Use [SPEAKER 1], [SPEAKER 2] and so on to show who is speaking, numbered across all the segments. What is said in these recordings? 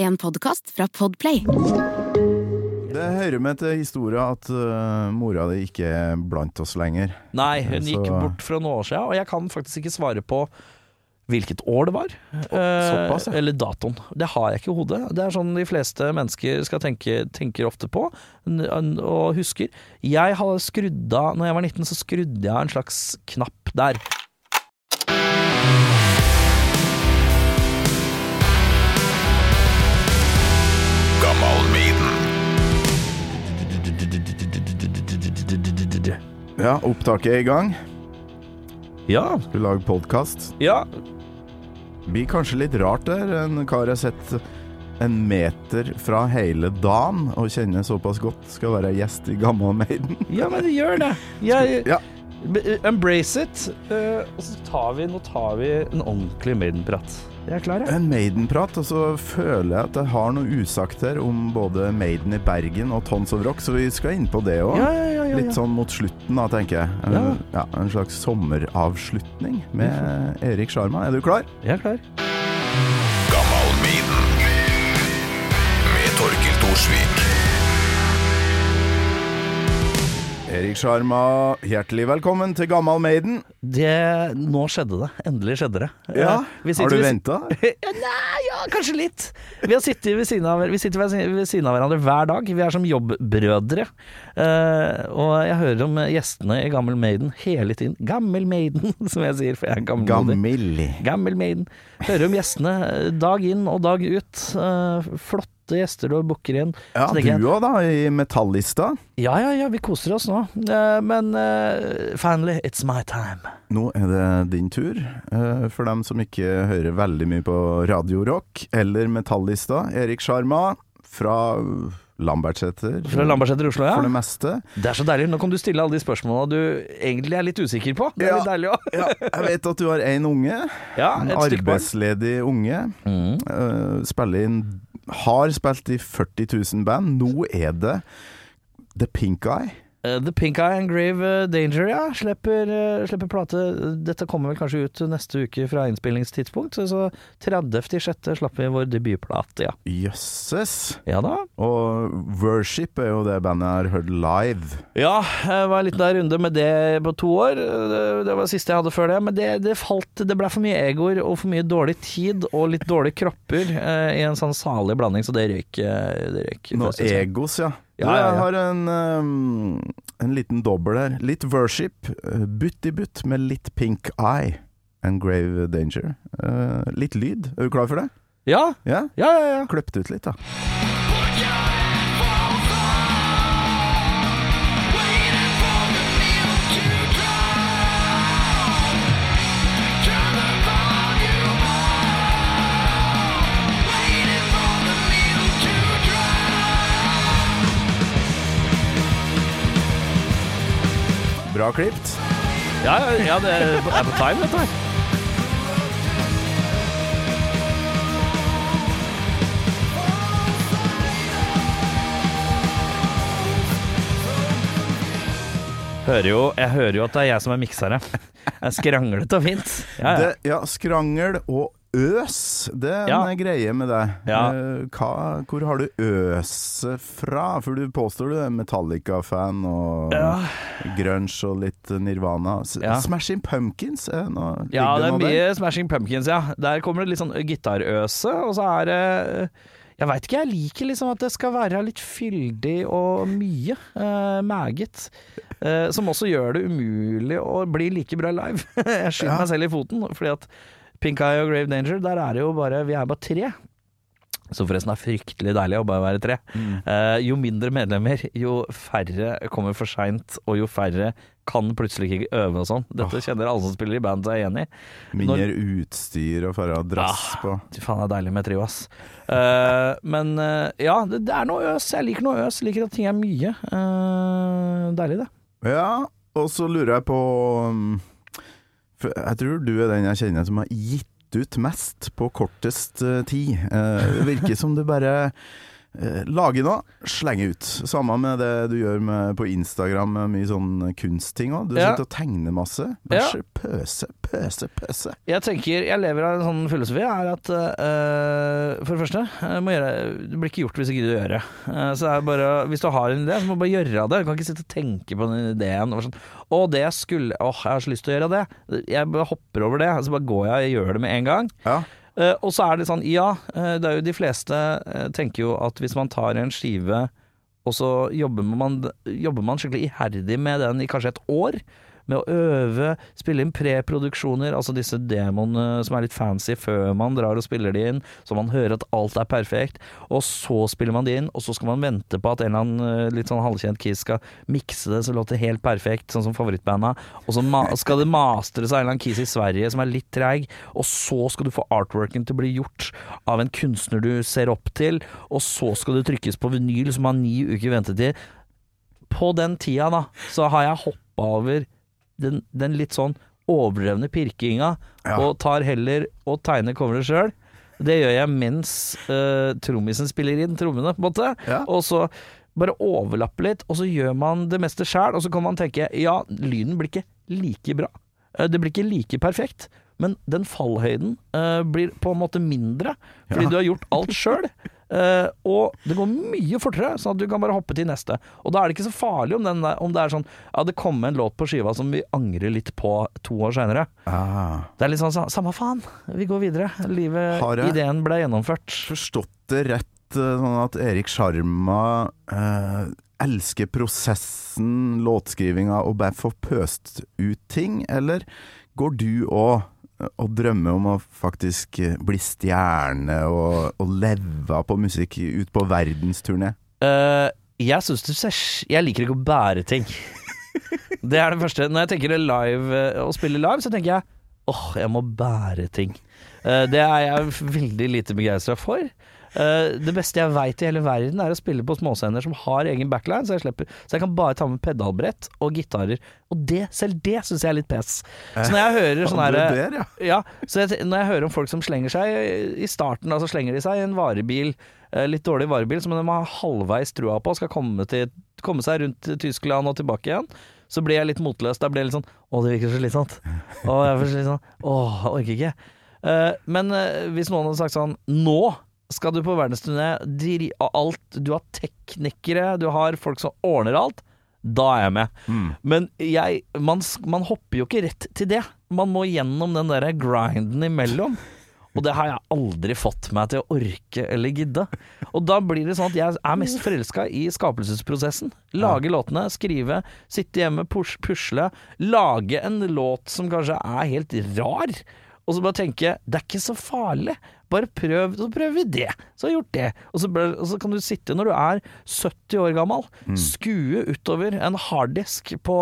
[SPEAKER 1] En podkast fra Podplay.
[SPEAKER 2] Det hører med til historia at uh, mora di ikke er blant oss lenger.
[SPEAKER 3] Nei, hun
[SPEAKER 2] Så-
[SPEAKER 3] gikk bort for noen år siden, og jeg kan faktisk ikke svare på hvilket år det var. Eh,
[SPEAKER 2] såpass, ja.
[SPEAKER 3] eller datoen. Det har jeg ikke i hodet. Det er sånn de fleste mennesker skal tenke, tenker ofte på og husker. Jeg hadde skrudd av Når jeg var 19, så skrudde jeg en slags knapp der.
[SPEAKER 2] Ja, opptaket er i gang.
[SPEAKER 3] Ja,
[SPEAKER 2] Skulle lage podkast.
[SPEAKER 3] ja.
[SPEAKER 2] Blir kanskje litt rart der. En kar jeg har sett en meter fra hele dagen og kjenner såpass godt, skal være gjest i Gamma Maiden.
[SPEAKER 3] Ja, men det gjør det. Jeg,
[SPEAKER 2] Ja.
[SPEAKER 3] Embrace it. Uh, og så tar vi, nå tar vi en ordentlig Maiden-prat. Jeg er klar, jeg.
[SPEAKER 2] En Maiden-prat, og så føler jeg at jeg har noe usagt her om både Maiden i Bergen og Tons of Rock, så vi skal inn på det òg.
[SPEAKER 3] Ja, ja, ja, ja,
[SPEAKER 2] Litt sånn mot slutten da, tenker jeg.
[SPEAKER 3] Ja.
[SPEAKER 2] ja, en slags sommeravslutning med Erik Sjarma. Er du klar?
[SPEAKER 3] Jeg er klar.
[SPEAKER 4] Gammal Maiden med Torkil Thorsvik.
[SPEAKER 2] Erik Sjarma, hjertelig velkommen til Gammal Maiden.
[SPEAKER 3] Det, nå skjedde det. Endelig skjedde det.
[SPEAKER 2] Ja,
[SPEAKER 3] sitter,
[SPEAKER 2] Har du venta?
[SPEAKER 3] Ja, Nei, ja, kanskje litt. Vi har sittet ved av, vi sitter ved siden av hverandre hver dag. Vi er som jobbbrødre. Eh, og jeg hører om gjestene i Gammel Maiden hele tiden. Gammel Maiden, som jeg sier, for jeg er gammelmodig.
[SPEAKER 2] Gammel.
[SPEAKER 3] Gammel Maiden. Hører om gjestene dag inn og dag ut. Eh, flotte gjester du booker inn.
[SPEAKER 2] Ja, du òg, da, i Metallista.
[SPEAKER 3] Ja, ja, ja, vi koser oss nå. Eh, men uh, finally, it's my time.
[SPEAKER 2] Nå er det din tur. Uh, For dem som ikke hører veldig mye på Radio Rock eller Metallista. Erik Sjarma fra Lambertseter.
[SPEAKER 3] Fra Lambertseter i Oslo, ja.
[SPEAKER 2] For det meste.
[SPEAKER 3] Det er så deilig. Nå kan du stille alle de spørsmålene du egentlig er litt usikker på. Det er
[SPEAKER 2] Ja.
[SPEAKER 3] litt deilig òg.
[SPEAKER 2] Ja, jeg vet at du har én unge.
[SPEAKER 3] Ja,
[SPEAKER 2] En arbeidsledig unge.
[SPEAKER 3] Mm.
[SPEAKER 2] Uh, spiller inn Har spilt i 40 000 band. Nå er det The Pink Eye.
[SPEAKER 3] Eh, The Pink Eye and Grave eh, Danger, ja. Slipper, eh, slipper plate. Dette kommer vel kanskje ut neste uke fra innspillingstidspunkt. Så, så 30.6. slapp vi vår debutplate, ja.
[SPEAKER 2] Jøsses.
[SPEAKER 3] Ja da.
[SPEAKER 2] Og Worship er jo det bandet jeg har hørt live.
[SPEAKER 3] Ja, jeg var en liten runde med det på to år. Det, var det siste jeg hadde før det. Men det, det falt Det ble for mye egoer og for mye dårlig tid og litt dårlige kropper i en sånn salig blanding, så det røyk. Nå
[SPEAKER 2] egos, ja.
[SPEAKER 3] Ja.
[SPEAKER 2] Jeg har en, um, en liten dobbel her. Litt worship, uh, butt i butt med litt pink eye and grave danger. Uh, litt lyd. Er du klar for det?
[SPEAKER 3] Ja,
[SPEAKER 2] Ja?
[SPEAKER 3] ja, ja. ja.
[SPEAKER 2] Kløpt ut litt, da. Bra klipt.
[SPEAKER 3] ja, ja, det er på time, dette her. Hører jo, jeg hører jo at det er jeg som er miksere. Jeg er skranglete og fint. Ja, ja.
[SPEAKER 2] Det, ja, skrangel og øs, det er
[SPEAKER 3] Ja.
[SPEAKER 2] en greie med deg.
[SPEAKER 3] Ja.
[SPEAKER 2] Eh, hva, hvor har du øset fra? For du påstår du er Metallica-fan og
[SPEAKER 3] Ja.
[SPEAKER 2] grunge og litt Nirvana.
[SPEAKER 3] Ja.
[SPEAKER 2] Smashing Pumpkins noe,
[SPEAKER 3] Ja, det er mye
[SPEAKER 2] der?
[SPEAKER 3] Smashing Pumpkins, ja. Der kommer det litt sånn gitarøse, og så er det Jeg veit ikke, jeg liker liksom at det skal være litt fyldig og mye. Uh, meget. Uh, som også gjør det umulig å bli like bra live. jeg skyter meg selv i foten, fordi at Pink Eye og Grave Danger, der er det jo bare Vi er bare tre. Som forresten er fryktelig deilig å bare være tre.
[SPEAKER 2] Mm.
[SPEAKER 3] Uh, jo mindre medlemmer, jo færre kommer for seint, og jo færre kan plutselig ikke øve og sånn. Dette kjenner alle som spiller i band seg igjen i.
[SPEAKER 2] Mindre utstyr og færre adress
[SPEAKER 3] Ah.
[SPEAKER 2] på.
[SPEAKER 3] Fy faen, det er deilig med trio, ass. Uh, men uh, ja, det, det er noe øs. Jeg liker noe øs. Liker at ting er mye. Deilig, det.
[SPEAKER 2] Ja, og så lurer jeg på um, for Jeg tror du er den jeg kjenner som har gitt ut mest på kortest eh, tid. Uh, det virker som du bare Eh, Lage noe, slenge ut. Samme med det du gjør med, på Instagram, med mye sånn kunstting òg. Du
[SPEAKER 3] Ja.
[SPEAKER 2] sitter og tegner masse.
[SPEAKER 3] Ja.
[SPEAKER 2] Pøse, pøse, pøse.
[SPEAKER 3] Jeg tenker, jeg lever av en sånn filosofi er at uh, For det første, må gjøre, det blir ikke gjort hvis gidder å gjøre det. Uh, så det er bare, Hvis du har en idé, så må du bare gjøre det. Du kan ikke sitte og tenke på den ideen. Og sånn, å, det skulle Åh, jeg har så lyst til å gjøre det. Jeg bare hopper over det. Så bare går jeg og gjør det med en gang.
[SPEAKER 2] Ja.
[SPEAKER 3] Eh, og så er det sånn, ja, eh, det er jo de fleste eh, tenker jo at hvis man tar en skive, og så jobber man, jobber man skikkelig iherdig med den i kanskje et år, med å øve, spille inn preproduksjoner, altså disse demoene som er litt fancy før man drar og spiller de inn, så man hører at alt er perfekt, og så spiller man de inn, og så skal man vente på at en eller annen eh, litt sånn halvkjent kis skal mikse det så det låter helt perfekt, sånn som favorittbanda, og så skal det mastres av en eller annen kis i Sverige som er litt treig, og så skal du få artworken til å bli gjort av en kunstner du ser opp til, og så skal det trykkes på vinyl som har ni uker ventetid. På den tida, da, så har jeg hoppa over den, den litt sånn overdrevne pirkinga,
[SPEAKER 2] Ja.
[SPEAKER 3] og tar heller og tegner coveret sjøl. Det gjør jeg mens uh, trommisen spiller inn trommene, på en måte.
[SPEAKER 2] Ja.
[SPEAKER 3] Og så bare overlappe litt, og så gjør man det meste sjæl, og så kan man tenke ja, lyden blir ikke like bra. Eh, det blir ikke like perfekt, men den fallhøyden uh, blir på en måte mindre, fordi
[SPEAKER 2] Ja.
[SPEAKER 3] du har gjort alt sjøl. Og det går mye fortere, sånn at du kan bare hoppe til neste. Og da er det ikke så farlig om, den der, om det er sånn Ja, det kom en låt på skiva som vi angrer litt på to år seinere.
[SPEAKER 2] Ah.
[SPEAKER 3] Det er litt sånn samme faen, vi går videre. Livet, ideen ble gjennomført.
[SPEAKER 2] Forstått det rett, eh, sånn at Erik Sjarma eh, elsker prosessen, låtskrivinga, og bare får pøst ut ting, eller går du òg og drømme om å faktisk eh, bli stjerne og, og leve på musikk ut på verdensturné?
[SPEAKER 3] Uh, jeg syns du ser Jeg liker ikke å bære ting. Det er det første. Når jeg tenker live, eh, å spille live, så tenker jeg åh, jeg må bære ting. Uh, det er jeg veldig lite begeistra for. Eh, det beste jeg veit i hele verden, er å spille på småscener som har egen backline, så jeg, slipper, så jeg kan bare ta med pedalbrett og gitarer. Og det, selv det syns jeg er litt pes. Så når jeg hører sånn herre
[SPEAKER 2] ja.
[SPEAKER 3] så jeg, når jeg hører om folk som slenger seg i starten, altså slenger de seg i en varebil, eh, litt dårlig varebil, som de har halvveis trua på, skal komme, til, komme seg rundt Tyskland og tilbake igjen, så blir jeg litt motløs. Da blir jeg litt sånn Å, det virker så slitsomt. Å, jeg får så slitsomt. Å, jeg orker ikke. Uh, men uh, hvis noen hadde sagt sånn Nå skal du på verdensturné, og alt Du har teknikere, du har folk som ordner alt. Da er jeg med.
[SPEAKER 2] Mm.
[SPEAKER 3] Men jeg, man, man hopper jo ikke rett til det. Man må gjennom den der grinden imellom. Og det har jeg aldri fått meg til å orke eller gidde. Og da blir det sånn at jeg er mest forelska i skapelsesprosessen. Lage låtene, skrive, sitte hjemme, pus pusle. Lage en låt som kanskje er helt rar. Og så bare tenke det er ikke så farlig. Bare prøv, så prøver vi det. Så har vi gjort det. Og så, ble- og så kan du sitte når du er 70 år gammel, skue utover en harddisk på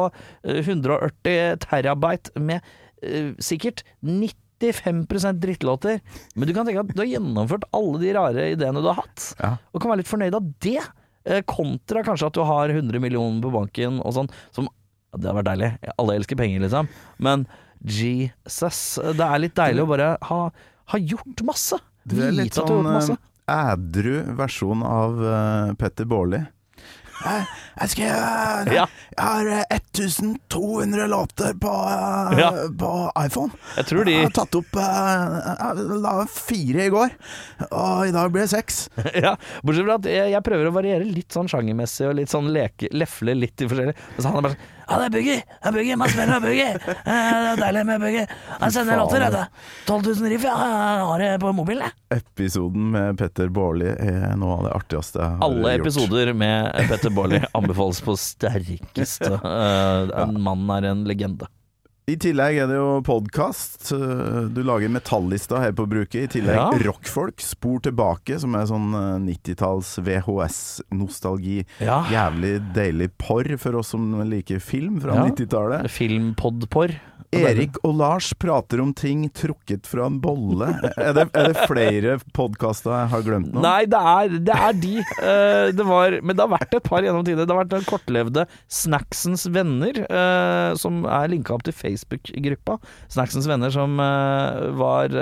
[SPEAKER 3] eh, 140 terabyte med uh, sikkert 95% drittlåter. Men du kan tenke at du har gjennomført alle de rare ideene du har hatt,
[SPEAKER 2] Ja.
[SPEAKER 3] og kan være litt fornøyd av det. eh, Kontra kanskje at du har 100 millioner på banken og sånn, som Det hadde vært deilig. Alle elsker penger, liksom. Men Jesus, det er litt deilig å bare ha, ha gjort masse.
[SPEAKER 2] Du er litt
[SPEAKER 3] har
[SPEAKER 2] sånn eh, ædru versjon av uh, Petter Baarli. Jeg, jeg jeg,
[SPEAKER 3] Ja.
[SPEAKER 2] Jeg har eh, 1200 låter på, eh,
[SPEAKER 3] Ja.
[SPEAKER 2] på iPhone.
[SPEAKER 3] Jeg tror de
[SPEAKER 2] Jeg har tatt opp eh, Jeg la fire i går, og i dag blir det seks.
[SPEAKER 3] ja, Bortsett fra at jeg, jeg prøver å variere litt sånn sjangermessig og litt sånn leke, lefle litt i forskjellig. Så han er bare sånn Ja, det er boogie! Det er boogie! Man spiller boogie! Eh, Det er deilig med boogie. Han sender låter, vet du. 12 000 riff, ja. Jeg har det på mobilen, jeg.
[SPEAKER 2] Episoden med Petter Baarli er noe av det artigste jeg har
[SPEAKER 3] Alle
[SPEAKER 2] gjort.
[SPEAKER 3] episoder med Petter Baarli anbefales på sterkeste. Eh, en Mannen er en legende.
[SPEAKER 2] I tillegg er det jo podkast. Du lager Metallista her på bruket. I tillegg
[SPEAKER 3] Ja.
[SPEAKER 2] Rockfolk, Spor tilbake, som er sånn eh, 90-talls VHS-nostalgi.
[SPEAKER 3] Ja.
[SPEAKER 2] Jævlig deilig porr for oss som liker film fra
[SPEAKER 3] Ja.
[SPEAKER 2] 90-tallet.
[SPEAKER 3] Filmpodporr.
[SPEAKER 2] Erik og Lars prater om ting trukket fra en bolle. Er det, er det flere podkaster jeg har glemt nå?
[SPEAKER 3] Nei, det er, det er de. Uh, det var, men det har vært et par gjennom tidene. Det har vært den kortlevde Snacksens venner, uh, som er linka opp til Facebook-gruppa. Snacksens venner som uh, var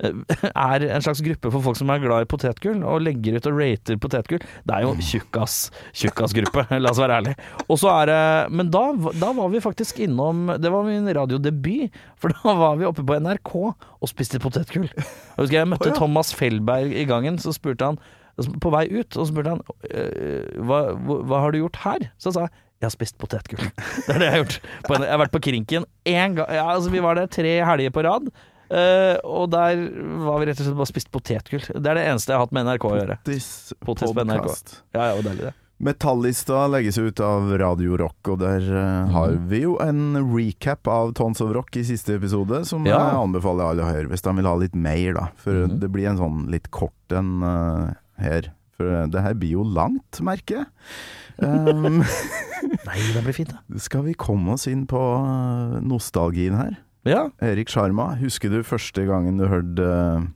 [SPEAKER 3] er en slags gruppe for folk som er glad i potetgull, og legger ut og rater potetgull. Det er jo tjukkas tjukkasgruppe, la oss være ærlige. Og så er det Men da, da var vi faktisk innom Det var min radiodebut, for da var vi oppe på NRK og spiste potetgull. Jeg husker jeg møtte Thomas Felberg i gangen, så spurte han på vei ut, og så spurte han «Øh, hva, hva, har du gjort her? Så sa jeg jeg har spist potetgull. Det er det jeg har gjort. Jeg har vært på Krinken én gang. Ja, altså, vi var der tre helger på rad. Eh, og der var vi rett og slett bare spist potetgull. Det er det eneste jeg har hatt med NRK å gjøre. Potis, på NRK.
[SPEAKER 2] podcast.
[SPEAKER 3] Ja, ja, deilig det.
[SPEAKER 2] Metallista legges ut av Radio Rock, og der eh, har vi jo en recap av Tons of Rock i siste episode, som
[SPEAKER 3] Ja.
[SPEAKER 2] jeg anbefaler alle å høre hvis de vil ha litt mer, da. For
[SPEAKER 3] mm.
[SPEAKER 2] det blir en sånn litt kort en uh, her. For det her blir jo langt, merker jeg. Um,
[SPEAKER 3] Nei, det blir fint, da.
[SPEAKER 2] skal vi komme oss inn på nostalgien her?
[SPEAKER 3] Ja.
[SPEAKER 2] Erik Sjarma, husker du første gangen du hørte uh,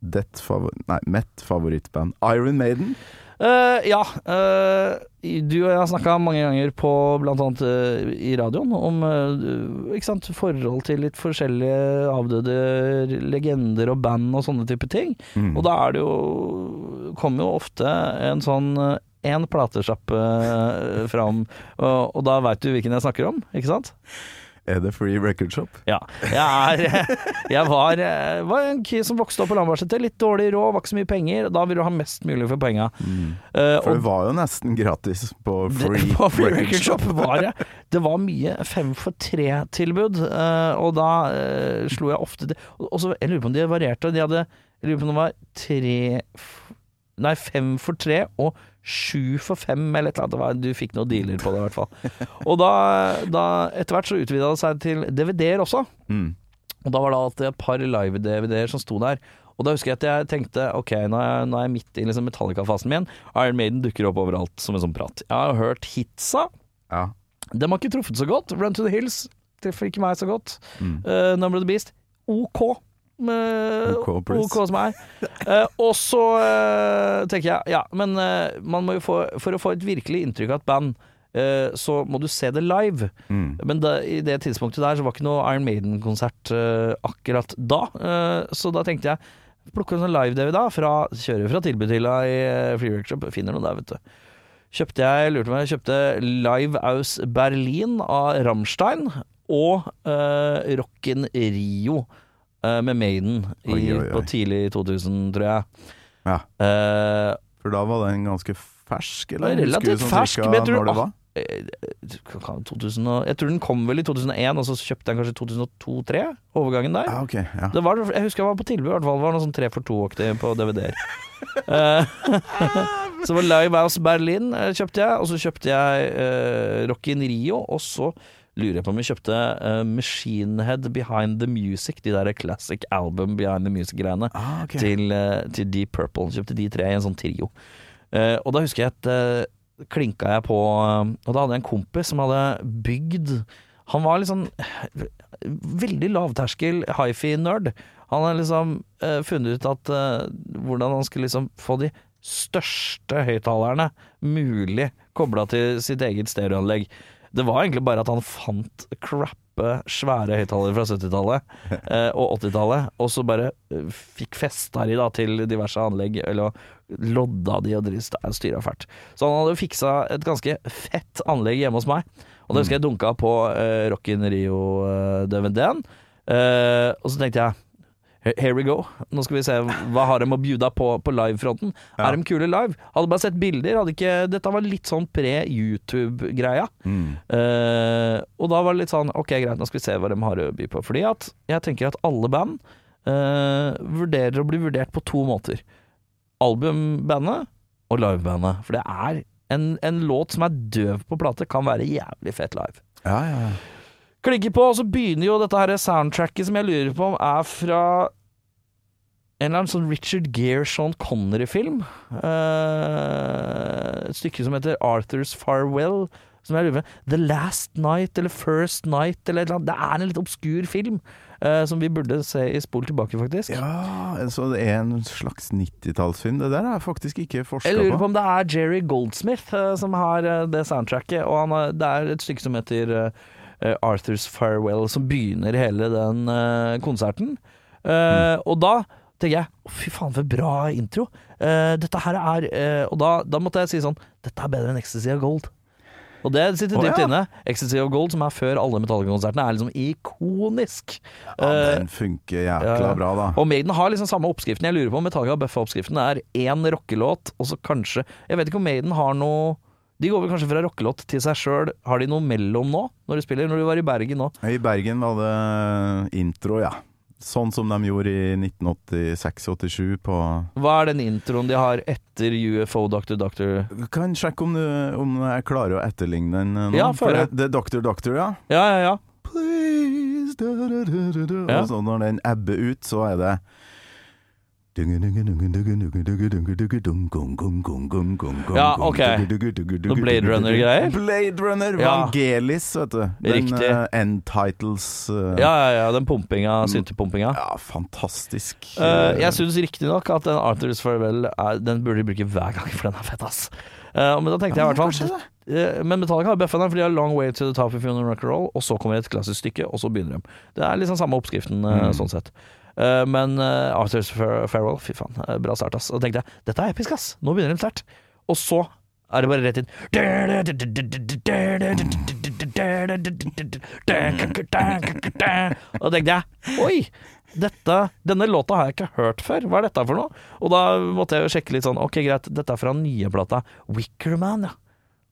[SPEAKER 2] det favor nei, mitt favorittband, Iron Maiden?
[SPEAKER 3] Uh, ja. Uh, du og jeg har snakka mange ganger på blant annet eh, i radioen om eh, ikke sant, forhold til litt forskjellige avdøde legender og band og sånne type ting.
[SPEAKER 2] Mm.
[SPEAKER 3] Og da er det jo kommer jo ofte en sånn én en platesjappe eh, fram, og, og da veit du hvilken jeg snakker om, ikke sant?
[SPEAKER 2] Er det Free Record Shop?
[SPEAKER 3] Ja. Jeg, er, jeg var, eh, var en kid som vokste opp på Lambertseter. Litt dårlig råd, var ikke så mye penger. Da vil du ha mest mulig for penga. Eh,
[SPEAKER 2] For det var jo nesten gratis på Free,
[SPEAKER 3] det, på Free
[SPEAKER 2] Record Shop.
[SPEAKER 3] Shop var det. Det var mye fem for tre-tilbud, uh, og da uh, slo jeg ofte til. Og og så, Jeg lurer på om de varierte. De hadde, jeg lurer på om det var tre Nei, fem for tre og sju for fem, eller et eller annet. Du fikk noen dealer på det, i hvert fall. Og da, da etter hvert så utvida det seg til DVD-er også.
[SPEAKER 2] Mm.
[SPEAKER 3] Og da var det alltid et par live-DVD-er som sto der. Og da husker jeg at jeg tenkte ok, nå er jeg, nå er jeg midt i liksom Metallica-fasen min. Iron Maiden dukker opp overalt som en sånn prat. Jeg har hørt hitsa.
[SPEAKER 2] Ja.
[SPEAKER 3] Dem har ikke truffet så godt. Run to the Hills treffer ikke meg så godt.
[SPEAKER 2] Mm.
[SPEAKER 3] Uh, Number of the Beast. OK.
[SPEAKER 2] OK.
[SPEAKER 3] OK som er. Eh, og så eh, tenker jeg ja, men eh, man må jo få For å få et virkelig inntrykk av et band, så må du se det live.
[SPEAKER 2] Mm.
[SPEAKER 3] Men da, i det tidspunktet der så var ikke noe Iron Maiden-konsert uh, akkurat da. Uh, så da tenkte jeg plukke en sånn live-DV da, fra, kjører fra tilbudshylla i uh, Free Workshop, finner noe der, vet du. Kjøpte jeg, lurte meg, kjøpte Live Aus Berlin av Rammstein og uh, Rocken Rio eh, med Maiden i,
[SPEAKER 2] Oi, oi, oi.
[SPEAKER 3] på tidlig 2000, tror jeg.
[SPEAKER 2] Ja.
[SPEAKER 3] Uh,
[SPEAKER 2] For da var den ganske fersk, eller?
[SPEAKER 3] er relativt
[SPEAKER 2] sånn
[SPEAKER 3] fersk, men jeg tror-
[SPEAKER 2] var?
[SPEAKER 3] eh, 2000 og, jeg tror den kom vel i 2001, og så kjøpte jeg den kanskje i 2002-2003. Overgangen der.
[SPEAKER 2] Ah, okay, Ja.
[SPEAKER 3] Det var, jeg husker jeg var på tilbud, i hvert fall. Var noe sånn tre for to-aktig på DVD-er. Så var Live House Berlin kjøpte jeg, og så kjøpte jeg uh, Rock in Rio, og så lurer jeg på om jeg kjøpte uh, Machine Head Behind the Music, de der classic album Behind the Music-greiene,
[SPEAKER 2] Ah, okay.
[SPEAKER 3] til, uh, til Deep Purple. Kjøpte de tre i en sånn trio. Uh, og da husker jeg at eh, klinka jeg på eh, Og da hadde jeg en kompis som hadde bygd Han var liksom veldig lavterskel hifi-nerd. Han hadde liksom eh, funnet ut at eh, hvordan han skulle liksom få de største høyttalerne mulig kobla til sitt eget stereoanlegg. Det var egentlig bare at han fant crappe, svære høyttalere fra 70-tallet eh, og 80-tallet, og så bare eh, fikk festa de da til diverse anlegg, eller lodda de og styra fælt. Så han hadde fiksa et ganske fett anlegg hjemme hos meg, og da husker jeg dunka på eh, Rock in Rio-DVD-en, Eh, og så tenkte jeg "Here- we go. Nå skal vi se hva har de å bjuda på på livefronten.
[SPEAKER 2] Ja.
[SPEAKER 3] Er de kule live? Hadde bare sett bilder. Hadde ikke, dette var litt sånn pre-YouTube-greia.
[SPEAKER 2] Mm.
[SPEAKER 3] Uh, og da var det litt sånn Ok, greit, nå skal vi se hva de har å by på. Fordi at jeg tenker at alle band uh, vurderer å bli vurdert på to måter. Albumbandet og livebandet. For det er en, en låt som er døv på plate, kan være jævlig fett live.
[SPEAKER 2] Ja, ja. ja.
[SPEAKER 3] Klikker på, og så begynner jo dette her soundtracket som jeg lurer på om er fra en eller annen sånn Richard Gere, Sean Connery-film. Uh, et stykke som heter Arthur's Farewell. Som jeg lurer på The Last Night eller First Night eller et eller annet. Det er en litt obskur film uh, som vi burde se i Spol tilbake, faktisk.
[SPEAKER 2] Ja, så det er en slags 90-tallsfilm. Det der er faktisk ikke forska
[SPEAKER 3] Jeg lurer
[SPEAKER 2] på.
[SPEAKER 3] på om det er Jerry Goldsmith uh, som har det soundtracket, og han det er et stykke som heter eh, Arthur's Farewell, som begynner hele den eh, konserten. Mm. Og da tenker jeg å fy faen for bra intro. Eh, dette her er eh, Og da, da måtte jeg si sånn Dette er bedre enn Ecstasy of Gold. Og det sitter
[SPEAKER 2] dypt
[SPEAKER 3] dypt
[SPEAKER 2] ja.
[SPEAKER 3] inne. Ecstasy of Gold, som er før alle Metallica-konsertene, er liksom ikonisk.
[SPEAKER 2] Ja,
[SPEAKER 3] Eh,
[SPEAKER 2] den funker jækla bra, da.
[SPEAKER 3] og Maiden har liksom samme oppskriften. Jeg lurer på om Metallica har bøffa oppskriften. Det er én rockelåt, og så kanskje Jeg vet ikke om Maiden har noe De går vel kanskje fra rockelåt til seg sjøl. Har de noe mellom nå, når de spiller? Når de var i Bergen nå?
[SPEAKER 2] I Bergen var det intro, ja. Sånn som de gjorde i 1986-87 på
[SPEAKER 3] Hva er den introen de har etter UFO Doctor Doctor?
[SPEAKER 2] Kan sjekke om, du, om jeg klarer å etterligne den eh, nå.
[SPEAKER 3] Ja,
[SPEAKER 2] For det, det er Doctor Doctor, ja.
[SPEAKER 3] Ja, ja, ja.
[SPEAKER 2] Please da, da, da, da.
[SPEAKER 3] Ja.
[SPEAKER 2] Og så når den ebber ut, så er det
[SPEAKER 3] Ja, ok. Noe Blade Runner-greier?
[SPEAKER 2] Blade Runner, Vangelis, vet du. Den
[SPEAKER 3] Riktig.
[SPEAKER 2] uh, end titles eh,
[SPEAKER 3] Ja, ja, ja, den pumpinga, syntepumpinga.
[SPEAKER 2] ja, fantastisk.
[SPEAKER 3] Uh, jeg syns riktignok at den Arthur's Farewell er, Den burde de bruke hver gang, for den er fett, ass. Eh, men da tenkte jeg i hvert fall eh, Men Metallica har bøffa den, for de har Long Way to the Top if you wanna rock and roll, og så kommer et klassisk stykke, og så begynner de. Det er liksom samme oppskriften, eh, sånn sett. Eh, men eh, Arthur's Farewell, fy faen, eh, bra start, ass. Og tenkte jeg, dette er episk, ass. Nå begynner de sterkt. Og så er det bare rett inn Og tenkte jeg Oi! Dette, denne låta har jeg ikke hørt før. Hva er dette for noe? Og da måtte jeg jo sjekke litt sånn Ok, greit, dette er fra nye plata Wickerman, ja.